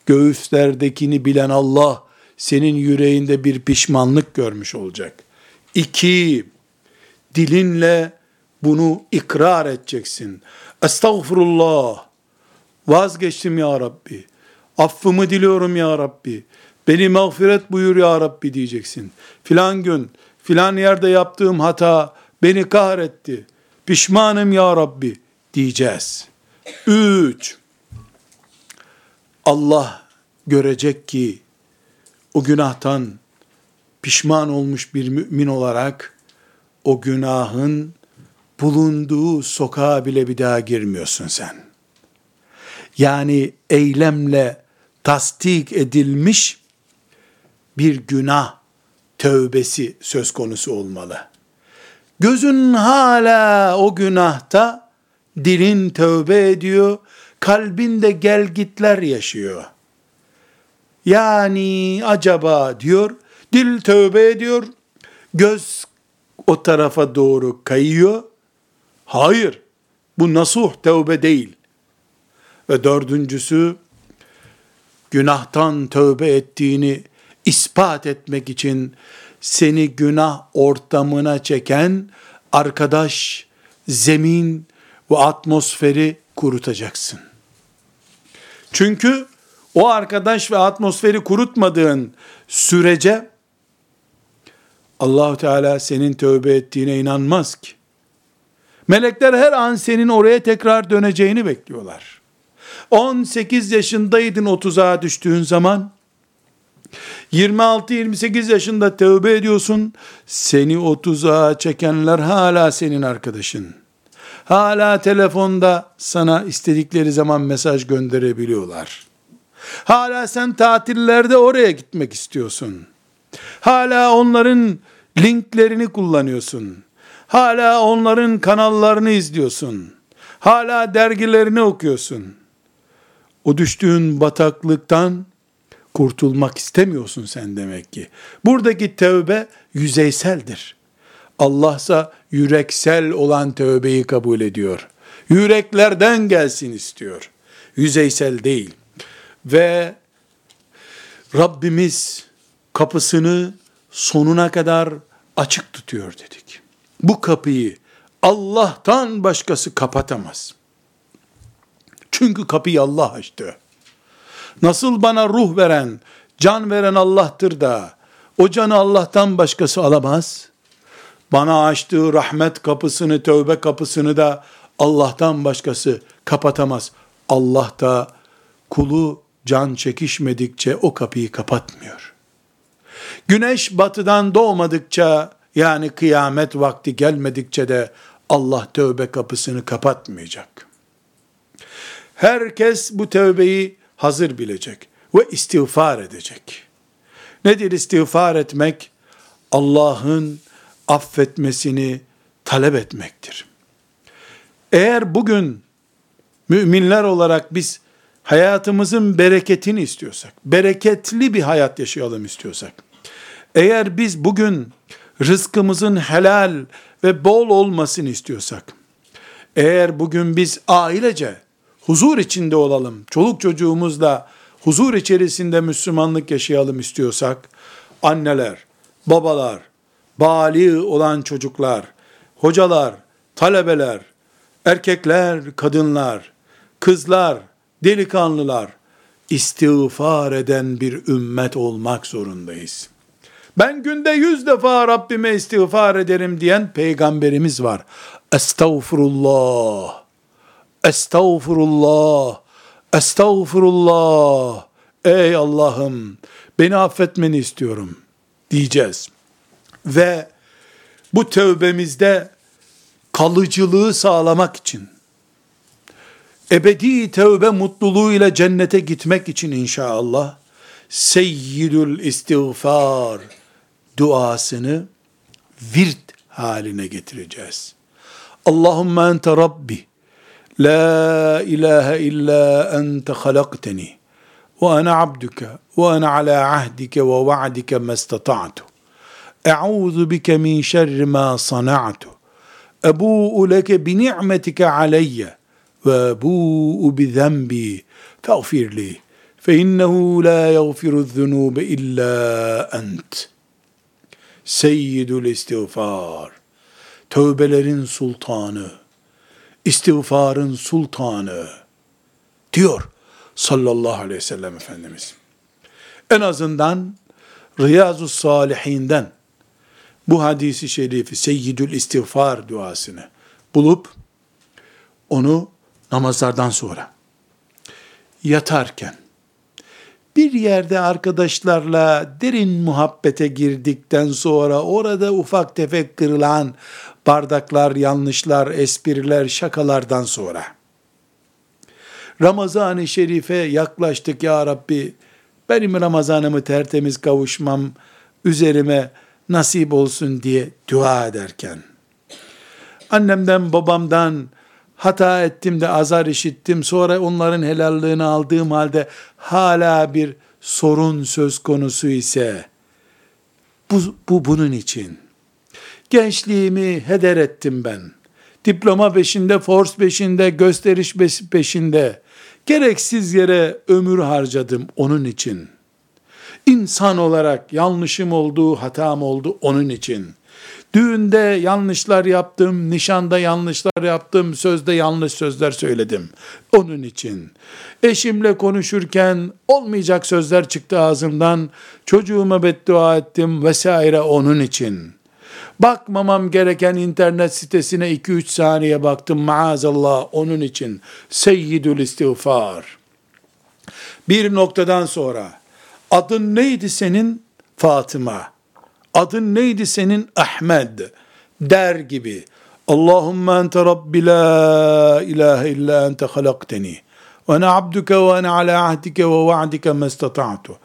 göğüslerdekini bilen Allah senin yüreğinde bir pişmanlık görmüş olacak. İki, dilinle bunu ikrar edeceksin. Estağfurullah. Vazgeçtim ya Rabbi. Affımı diliyorum ya Rabbi. Beni mağfiret buyur ya Rabbi diyeceksin. Filan gün, filan yerde yaptığım hata beni kahretti. Pişmanım ya Rabbi diyeceğiz. Üç, Allah görecek ki o günahtan pişman olmuş bir mümin olarak o günahın bulunduğu sokağa bile bir daha girmiyorsun sen. Yani eylemle tasdik edilmiş bir günah tövbesi söz konusu olmalı. Gözün hala o günahta, dilin tövbe ediyor, kalbinde gelgitler yaşıyor. Yani acaba diyor, dil tövbe ediyor, göz o tarafa doğru kayıyor. Hayır, bu nasuh tövbe değil. Ve dördüncüsü, günahtan tövbe ettiğini ispat etmek için seni günah ortamına çeken arkadaş, zemin ve atmosferi kurutacaksın. Çünkü o arkadaş ve atmosferi kurutmadığın sürece Allahu Teala senin tövbe ettiğine inanmaz ki. Melekler her an senin oraya tekrar döneceğini bekliyorlar. 18 yaşındaydın 30'a düştüğün zaman 26-28 yaşında tövbe ediyorsun. Seni 30'a çekenler hala senin arkadaşın. Hala telefonda sana istedikleri zaman mesaj gönderebiliyorlar. Hala sen tatillerde oraya gitmek istiyorsun. Hala onların linklerini kullanıyorsun. Hala onların kanallarını izliyorsun. Hala dergilerini okuyorsun. O düştüğün bataklıktan kurtulmak istemiyorsun sen demek ki. Buradaki tövbe yüzeyseldir. Allahsa yüreksel olan tövbeyi kabul ediyor. Yüreklerden gelsin istiyor. Yüzeysel değil. Ve Rabbimiz kapısını sonuna kadar açık tutuyor dedik. Bu kapıyı Allah'tan başkası kapatamaz. Çünkü kapıyı Allah açtı. Nasıl bana ruh veren, can veren Allah'tır da o canı Allah'tan başkası alamaz. Bana açtığı rahmet kapısını, tövbe kapısını da Allah'tan başkası kapatamaz. Allah da kulu can çekişmedikçe o kapıyı kapatmıyor. Güneş batıdan doğmadıkça yani kıyamet vakti gelmedikçe de Allah tövbe kapısını kapatmayacak. Herkes bu tövbeyi hazır bilecek ve istiğfar edecek. Nedir istiğfar etmek? Allah'ın affetmesini talep etmektir. Eğer bugün müminler olarak biz hayatımızın bereketini istiyorsak, bereketli bir hayat yaşayalım istiyorsak, eğer biz bugün rızkımızın helal ve bol olmasını istiyorsak, eğer bugün biz ailece huzur içinde olalım, çoluk çocuğumuzla huzur içerisinde Müslümanlık yaşayalım istiyorsak, anneler, babalar, bali olan çocuklar, hocalar, talebeler, erkekler, kadınlar, kızlar, delikanlılar, istiğfar eden bir ümmet olmak zorundayız. Ben günde yüz defa Rabbime istiğfar ederim diyen peygamberimiz var. Estağfurullah, estağfurullah, estağfurullah. Ey Allah'ım beni affetmeni istiyorum diyeceğiz. Ve bu tövbemizde kalıcılığı sağlamak için, ebedi tövbe mutluluğuyla cennete gitmek için inşallah, seyyidül istiğfar duasını virt haline getireceğiz. Allahümme ente Rabbi, la ilahe illa ente halakteni, ve ana abduke, ve ana ala ahdike ve va'dike mestata'tu. Eûzu bike min şerri ma sana'tu. Ebu'u leke bi ni'metike aleyye ve ebu'u bi zenbi feğfir li fe innehu la yagfiru zunube illa ent. Seyyidül istiğfar. Tövbelerin sultanı. İstiğfarın sultanı. Diyor sallallahu aleyhi ve sellem Efendimiz. En azından Riyazu Salihinden bu hadisi şerifi Seyyidül İstiğfar duasını bulup onu namazlardan sonra yatarken bir yerde arkadaşlarla derin muhabbete girdikten sonra orada ufak tefek kırılan bardaklar, yanlışlar, espriler, şakalardan sonra. Ramazan-ı Şerif'e yaklaştık ya Rabbi. Benim Ramazanımı tertemiz kavuşmam üzerime nasip olsun diye dua ederken, annemden babamdan hata ettim de azar işittim, sonra onların helallığını aldığım halde hala bir sorun söz konusu ise, bu, bu bunun için. Gençliğimi heder ettim ben. Diploma peşinde, force peşinde, gösteriş peşinde, gereksiz yere ömür harcadım onun için.'' İnsan olarak yanlışım oldu, hatam oldu onun için. Düğünde yanlışlar yaptım, nişanda yanlışlar yaptım, sözde yanlış sözler söyledim. Onun için. Eşimle konuşurken olmayacak sözler çıktı ağzımdan, çocuğuma beddua ettim vesaire onun için. Bakmamam gereken internet sitesine 2-3 saniye baktım maazallah onun için. Seyyidül istiğfar. Bir noktadan sonra Adın neydi senin? Fatıma. Adın neydi senin? Ahmed. Der gibi. Allahümme ente Rabbi la ilahe illa ente halakteni. Ve ana abduke ve ana ala ahdike ve va'dike mestata'tu.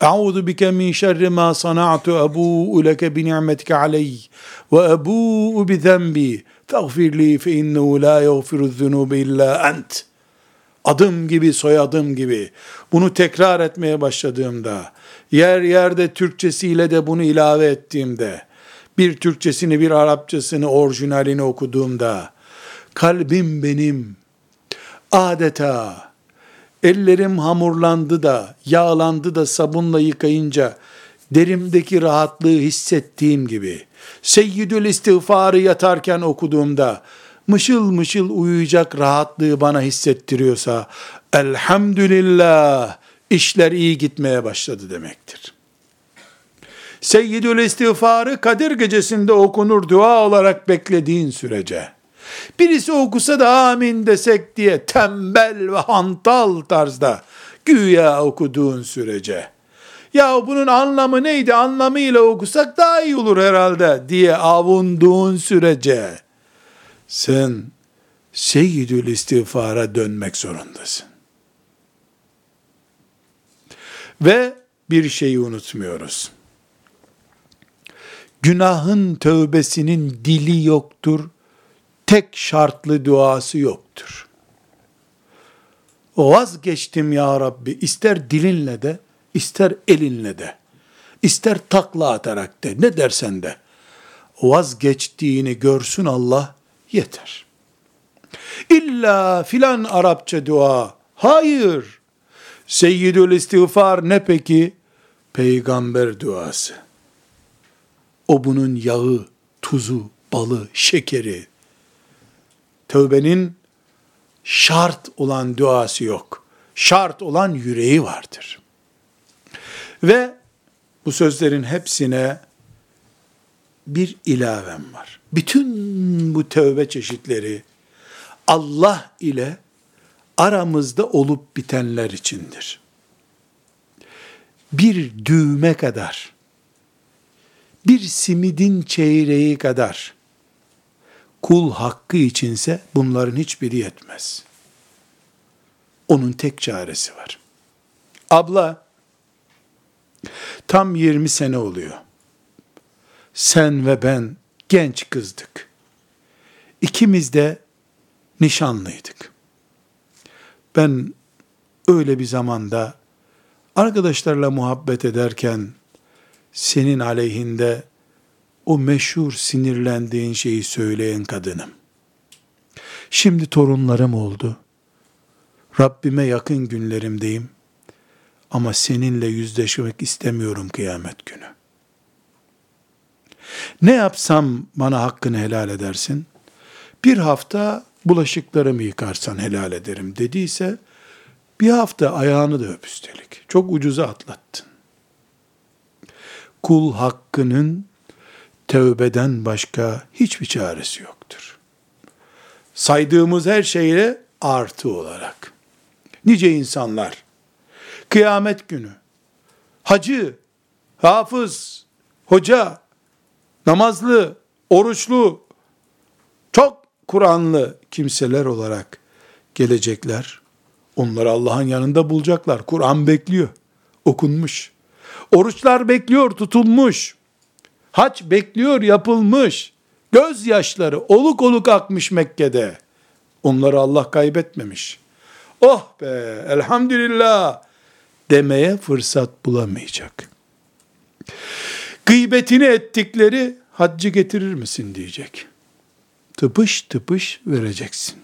Eûzu bike min şerri ma sana'tu ebu'u leke bi ni'metike aleyh ve ebu'u bi zenbi feğfir li fe innehu la yağfiru zunube illa ent. Adım gibi soyadım gibi. Bunu tekrar etmeye başladığımda yer yerde Türkçesiyle de bunu ilave ettiğimde bir Türkçesini bir Arapçasını orijinalini okuduğumda kalbim benim adeta ellerim hamurlandı da yağlandı da sabunla yıkayınca derimdeki rahatlığı hissettiğim gibi Seyyidül istiğfarı yatarken okuduğumda mışıl mışıl uyuyacak rahatlığı bana hissettiriyorsa elhamdülillah işler iyi gitmeye başladı demektir. Seyyidül istiğfarı Kadir gecesinde okunur dua olarak beklediğin sürece, birisi okusa da amin desek diye tembel ve hantal tarzda güya okuduğun sürece, ya bunun anlamı neydi anlamıyla okusak daha iyi olur herhalde diye avunduğun sürece, sen seyyidül istiğfara dönmek zorundasın. Ve bir şeyi unutmuyoruz. Günahın tövbesinin dili yoktur. Tek şartlı duası yoktur. Vazgeçtim ya Rabbi ister dilinle de ister elinle de ister takla atarak de ne dersen de vazgeçtiğini görsün Allah yeter. İlla filan Arapça dua. Hayır. Seyyidül istiğfar ne peki? Peygamber duası. O bunun yağı, tuzu, balı, şekeri. Tövbenin şart olan duası yok. Şart olan yüreği vardır. Ve bu sözlerin hepsine bir ilavem var. Bütün bu tövbe çeşitleri Allah ile aramızda olup bitenler içindir. Bir düğme kadar, bir simidin çeyreği kadar kul hakkı içinse bunların hiçbiri yetmez. Onun tek çaresi var. Abla, tam 20 sene oluyor. Sen ve ben genç kızdık. İkimiz de nişanlıydık. Ben öyle bir zamanda arkadaşlarla muhabbet ederken senin aleyhinde o meşhur sinirlendiğin şeyi söyleyen kadınım. Şimdi torunlarım oldu. Rabbime yakın günlerimdeyim. Ama seninle yüzleşmek istemiyorum kıyamet günü. Ne yapsam bana hakkını helal edersin? Bir hafta bulaşıklarımı yıkarsan helal ederim dediyse, bir hafta ayağını da öp üstelik. Çok ucuza atlattın. Kul hakkının tövbeden başka hiçbir çaresi yoktur. Saydığımız her şeyle artı olarak. Nice insanlar, kıyamet günü, hacı, hafız, hoca, namazlı, oruçlu, çok Kur'anlı kimseler olarak gelecekler. Onları Allah'ın yanında bulacaklar. Kur'an bekliyor. Okunmuş. Oruçlar bekliyor, tutulmuş. Haç bekliyor, yapılmış. Gözyaşları oluk oluk akmış Mekke'de. Onları Allah kaybetmemiş. Oh be, elhamdülillah demeye fırsat bulamayacak. Gıybetini ettikleri haccı getirir misin diyecek. Tıpış tıpış vereceksin.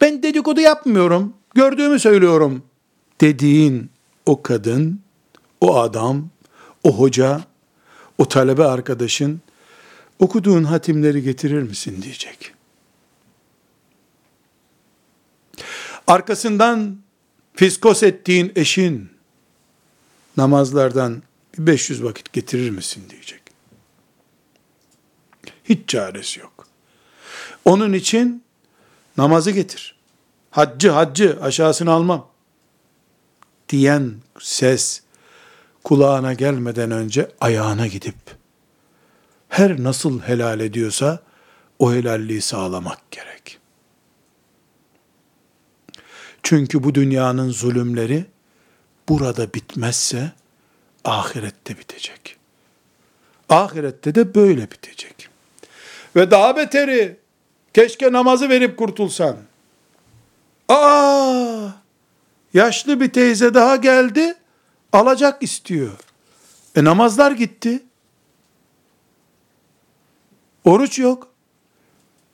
Ben dedikodu yapmıyorum, gördüğümü söylüyorum dediğin o kadın, o adam, o hoca, o talebe arkadaşın okuduğun hatimleri getirir misin diyecek. Arkasından fiskos ettiğin eşin namazlardan 500 vakit getirir misin diyecek. Hiç çaresi yok. Onun için namazı getir. Haccı haccı aşağısını almam. Diyen ses kulağına gelmeden önce ayağına gidip her nasıl helal ediyorsa o helalliği sağlamak gerek. Çünkü bu dünyanın zulümleri burada bitmezse ahirette bitecek. Ahirette de böyle bitecek. Ve daha beteri keşke namazı verip kurtulsan. Aa! Yaşlı bir teyze daha geldi, alacak istiyor. E namazlar gitti. Oruç yok.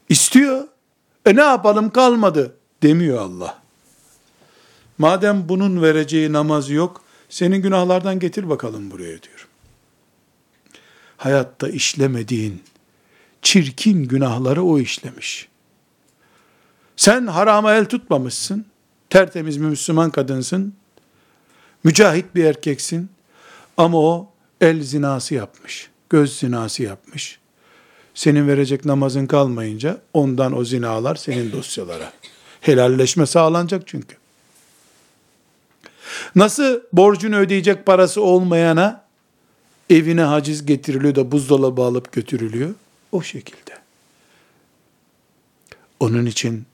İstiyor. E ne yapalım kalmadı demiyor Allah. Madem bunun vereceği namaz yok, senin günahlardan getir bakalım buraya diyor. Hayatta işlemediğin çirkin günahları o işlemiş. Sen harama el tutmamışsın. Tertemiz bir Müslüman kadınsın. Mücahit bir erkeksin. Ama o el zinası yapmış. Göz zinası yapmış. Senin verecek namazın kalmayınca ondan o zinalar senin dosyalara. Helalleşme sağlanacak çünkü. Nasıl borcunu ödeyecek parası olmayana evine haciz getiriliyor da buzdolabı alıp götürülüyor? O şekilde. Onun için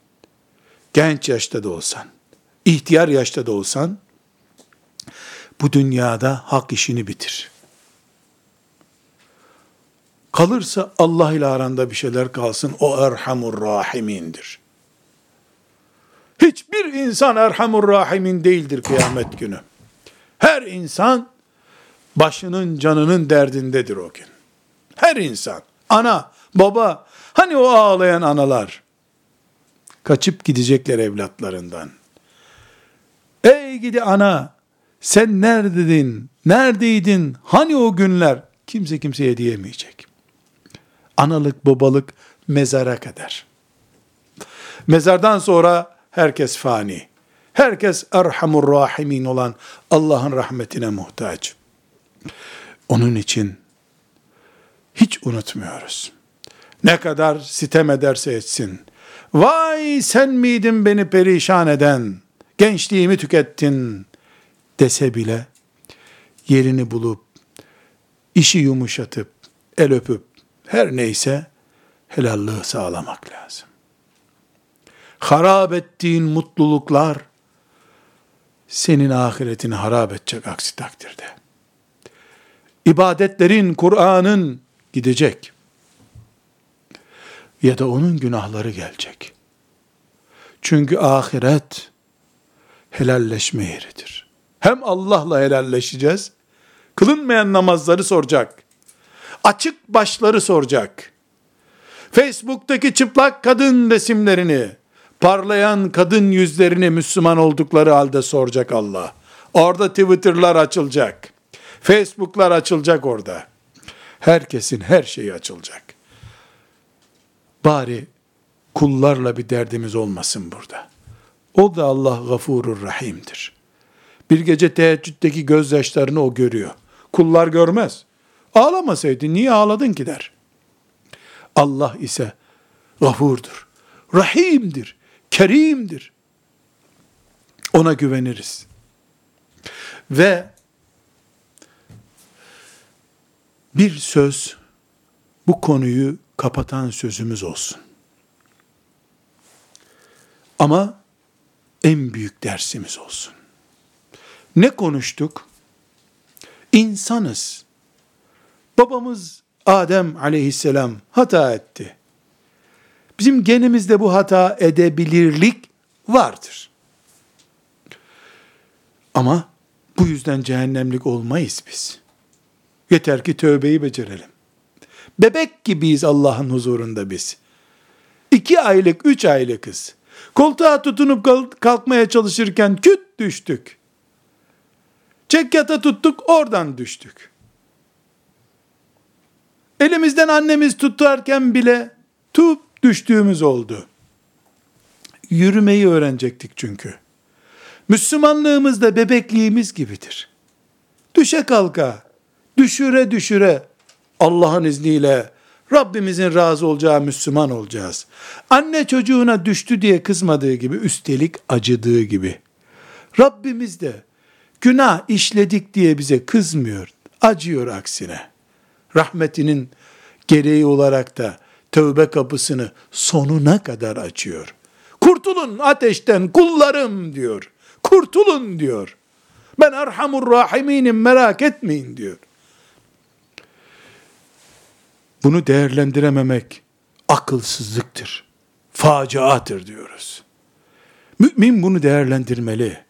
genç yaşta da olsan, ihtiyar yaşta da olsan, bu dünyada hak işini bitir. Kalırsa Allah ile aranda bir şeyler kalsın. O Erhamur Rahimindir. Hiçbir insan Erhamur Rahimin değildir kıyamet günü. Her insan başının canının derdindedir o gün. Her insan. Ana, baba, hani o ağlayan analar. Kaçıp gidecekler evlatlarından. Ey gidi ana, sen neredeydin, neredeydin, hani o günler? Kimse kimseye diyemeyecek. Analık, babalık mezara kadar. Mezardan sonra herkes fani. Herkes Erhamur Rahimin olan Allah'ın rahmetine muhtaç. Onun için hiç unutmuyoruz. Ne kadar sitem ederse etsin. Vay sen miydin beni perişan eden, gençliğimi tükettin dese bile yerini bulup, işi yumuşatıp, el öpüp, her neyse helallığı sağlamak lazım. Harap ettiğin mutluluklar senin ahiretini harap edecek aksi takdirde. İbadetlerin, Kur'an'ın gidecek. Ya da onun günahları gelecek. Çünkü ahiret helalleşme yeridir. Hem Allah'la helalleşeceğiz, kılınmayan namazları soracak açık başları soracak. Facebook'taki çıplak kadın resimlerini, parlayan kadın yüzlerini Müslüman oldukları halde soracak Allah. Orada Twitter'lar açılacak. Facebook'lar açılacak orada. Herkesin her şeyi açılacak. Bari kullarla bir derdimiz olmasın burada. O da Allah gafurur rahimdir. Bir gece teheccüddeki gözyaşlarını o görüyor. Kullar görmez. Ağlamasaydın niye ağladın ki der. Allah ise gafurdur, rahimdir, kerimdir. Ona güveniriz. Ve bir söz bu konuyu kapatan sözümüz olsun. Ama en büyük dersimiz olsun. Ne konuştuk? İnsanız. Babamız Adem aleyhisselam hata etti. Bizim genimizde bu hata edebilirlik vardır. Ama bu yüzden cehennemlik olmayız biz. Yeter ki tövbeyi becerelim. Bebek gibiyiz Allah'ın huzurunda biz. İki aylık, üç aylıkız. Koltuğa tutunup kalkmaya çalışırken küt düştük. Çekyata tuttuk, oradan düştük. Elimizden annemiz tutarken bile tup düştüğümüz oldu. Yürümeyi öğrenecektik çünkü. Müslümanlığımız da bebekliğimiz gibidir. Düşe kalka, düşüre düşüre Allah'ın izniyle Rabbimizin razı olacağı Müslüman olacağız. Anne çocuğuna düştü diye kızmadığı gibi, üstelik acıdığı gibi. Rabbimiz de günah işledik diye bize kızmıyor, acıyor aksine rahmetinin gereği olarak da tövbe kapısını sonuna kadar açıyor. Kurtulun ateşten kullarım diyor. Kurtulun diyor. Ben Erhamur Rahiminim merak etmeyin diyor. Bunu değerlendirememek akılsızlıktır. Faciadır diyoruz. Mümin bunu değerlendirmeli.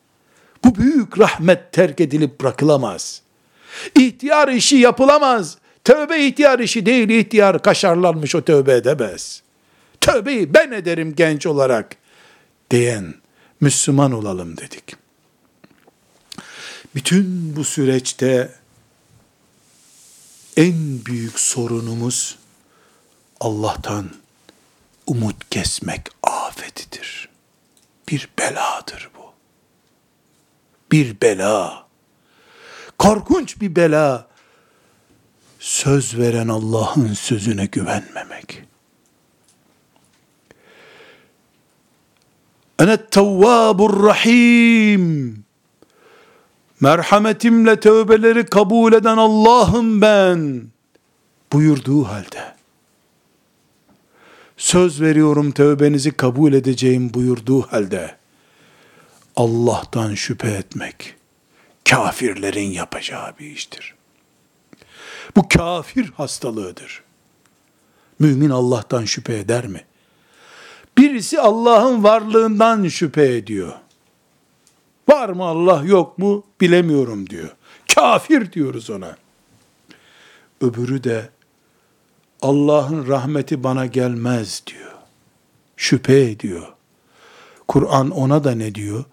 Bu büyük rahmet terk edilip bırakılamaz. İhtiyar işi yapılamaz. Tövbe ihtiyar işi değil, ihtiyar kaşarlanmış o tövbe edemez. Tövbeyi ben ederim genç olarak diyen Müslüman olalım dedik. Bütün bu süreçte en büyük sorunumuz Allah'tan umut kesmek afetidir. Bir beladır bu. Bir bela. Korkunç bir bela. Söz veren Allah'ın sözüne güvenmemek. Enet tevvabur rahim. Merhametimle tövbeleri kabul eden Allah'ım ben buyurduğu halde söz veriyorum tövbenizi kabul edeceğim buyurduğu halde Allah'tan şüphe etmek kafirlerin yapacağı bir iştir. Bu kafir hastalığıdır. Mümin Allah'tan şüphe eder mi? Birisi Allah'ın varlığından şüphe ediyor. Var mı Allah yok mu bilemiyorum diyor. Kafir diyoruz ona. Öbürü de Allah'ın rahmeti bana gelmez diyor. Şüphe ediyor. Kur'an ona da ne diyor?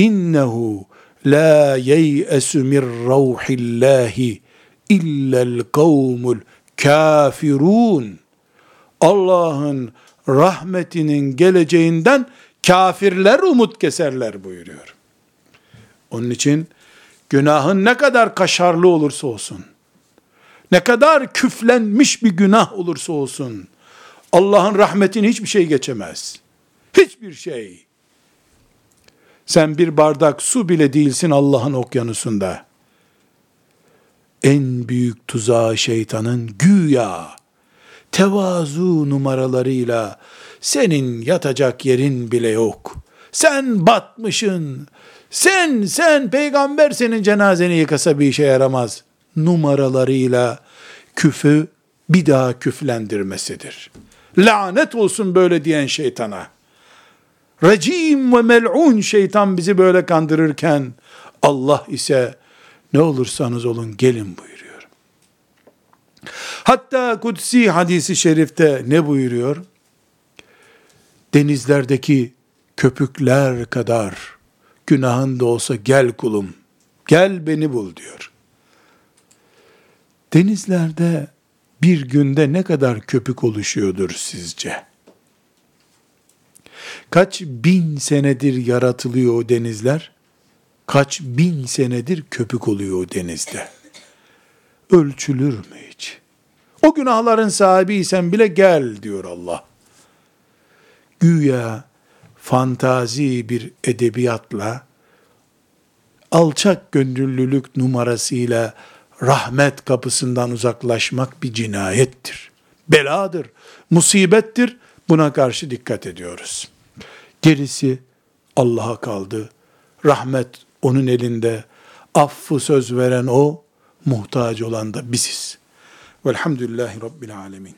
İnnehu la yeyesu min ravhillahi illel kavmul kafirun. Allah'ın rahmetinin geleceğinden kafirler umut keserler buyuruyor. Onun için günahın ne kadar kaşarlı olursa olsun, ne kadar küflenmiş bir günah olursa olsun, Allah'ın rahmetini hiçbir şey geçemez. Hiçbir şey. Sen bir bardak su bile değilsin Allah'ın okyanusunda. En büyük tuzağı şeytanın güya tevazu numaralarıyla senin yatacak yerin bile yok. Sen batmışın. Sen sen peygamber senin cenazeni yıkasa bir işe yaramaz numaralarıyla küfü bir daha küflendirmesidir. Lanet olsun böyle diyen şeytana. Recim ve mel'un şeytan bizi böyle kandırırken Allah ise ne olursanız olun gelin buyuruyor. Hatta kutsi hadisi şerifte ne buyuruyor? Denizlerdeki köpükler kadar günahın da olsa gel kulum, gel beni bul diyor. Denizlerde bir günde ne kadar köpük oluşuyordur sizce? Kaç bin senedir yaratılıyor o denizler? Kaç bin senedir köpük oluyor o denizde? Ölçülür mü hiç? O günahların sahibiysen bile gel diyor Allah. Güya fantazi bir edebiyatla alçak gönüllülük numarasıyla rahmet kapısından uzaklaşmak bir cinayettir. Beladır, musibettir. Buna karşı dikkat ediyoruz. Gerisi Allah'a kaldı. Rahmet onun elinde. Affı söz veren o, muhtaç olan da biziz. Velhamdülillahi Rabbil Alemin.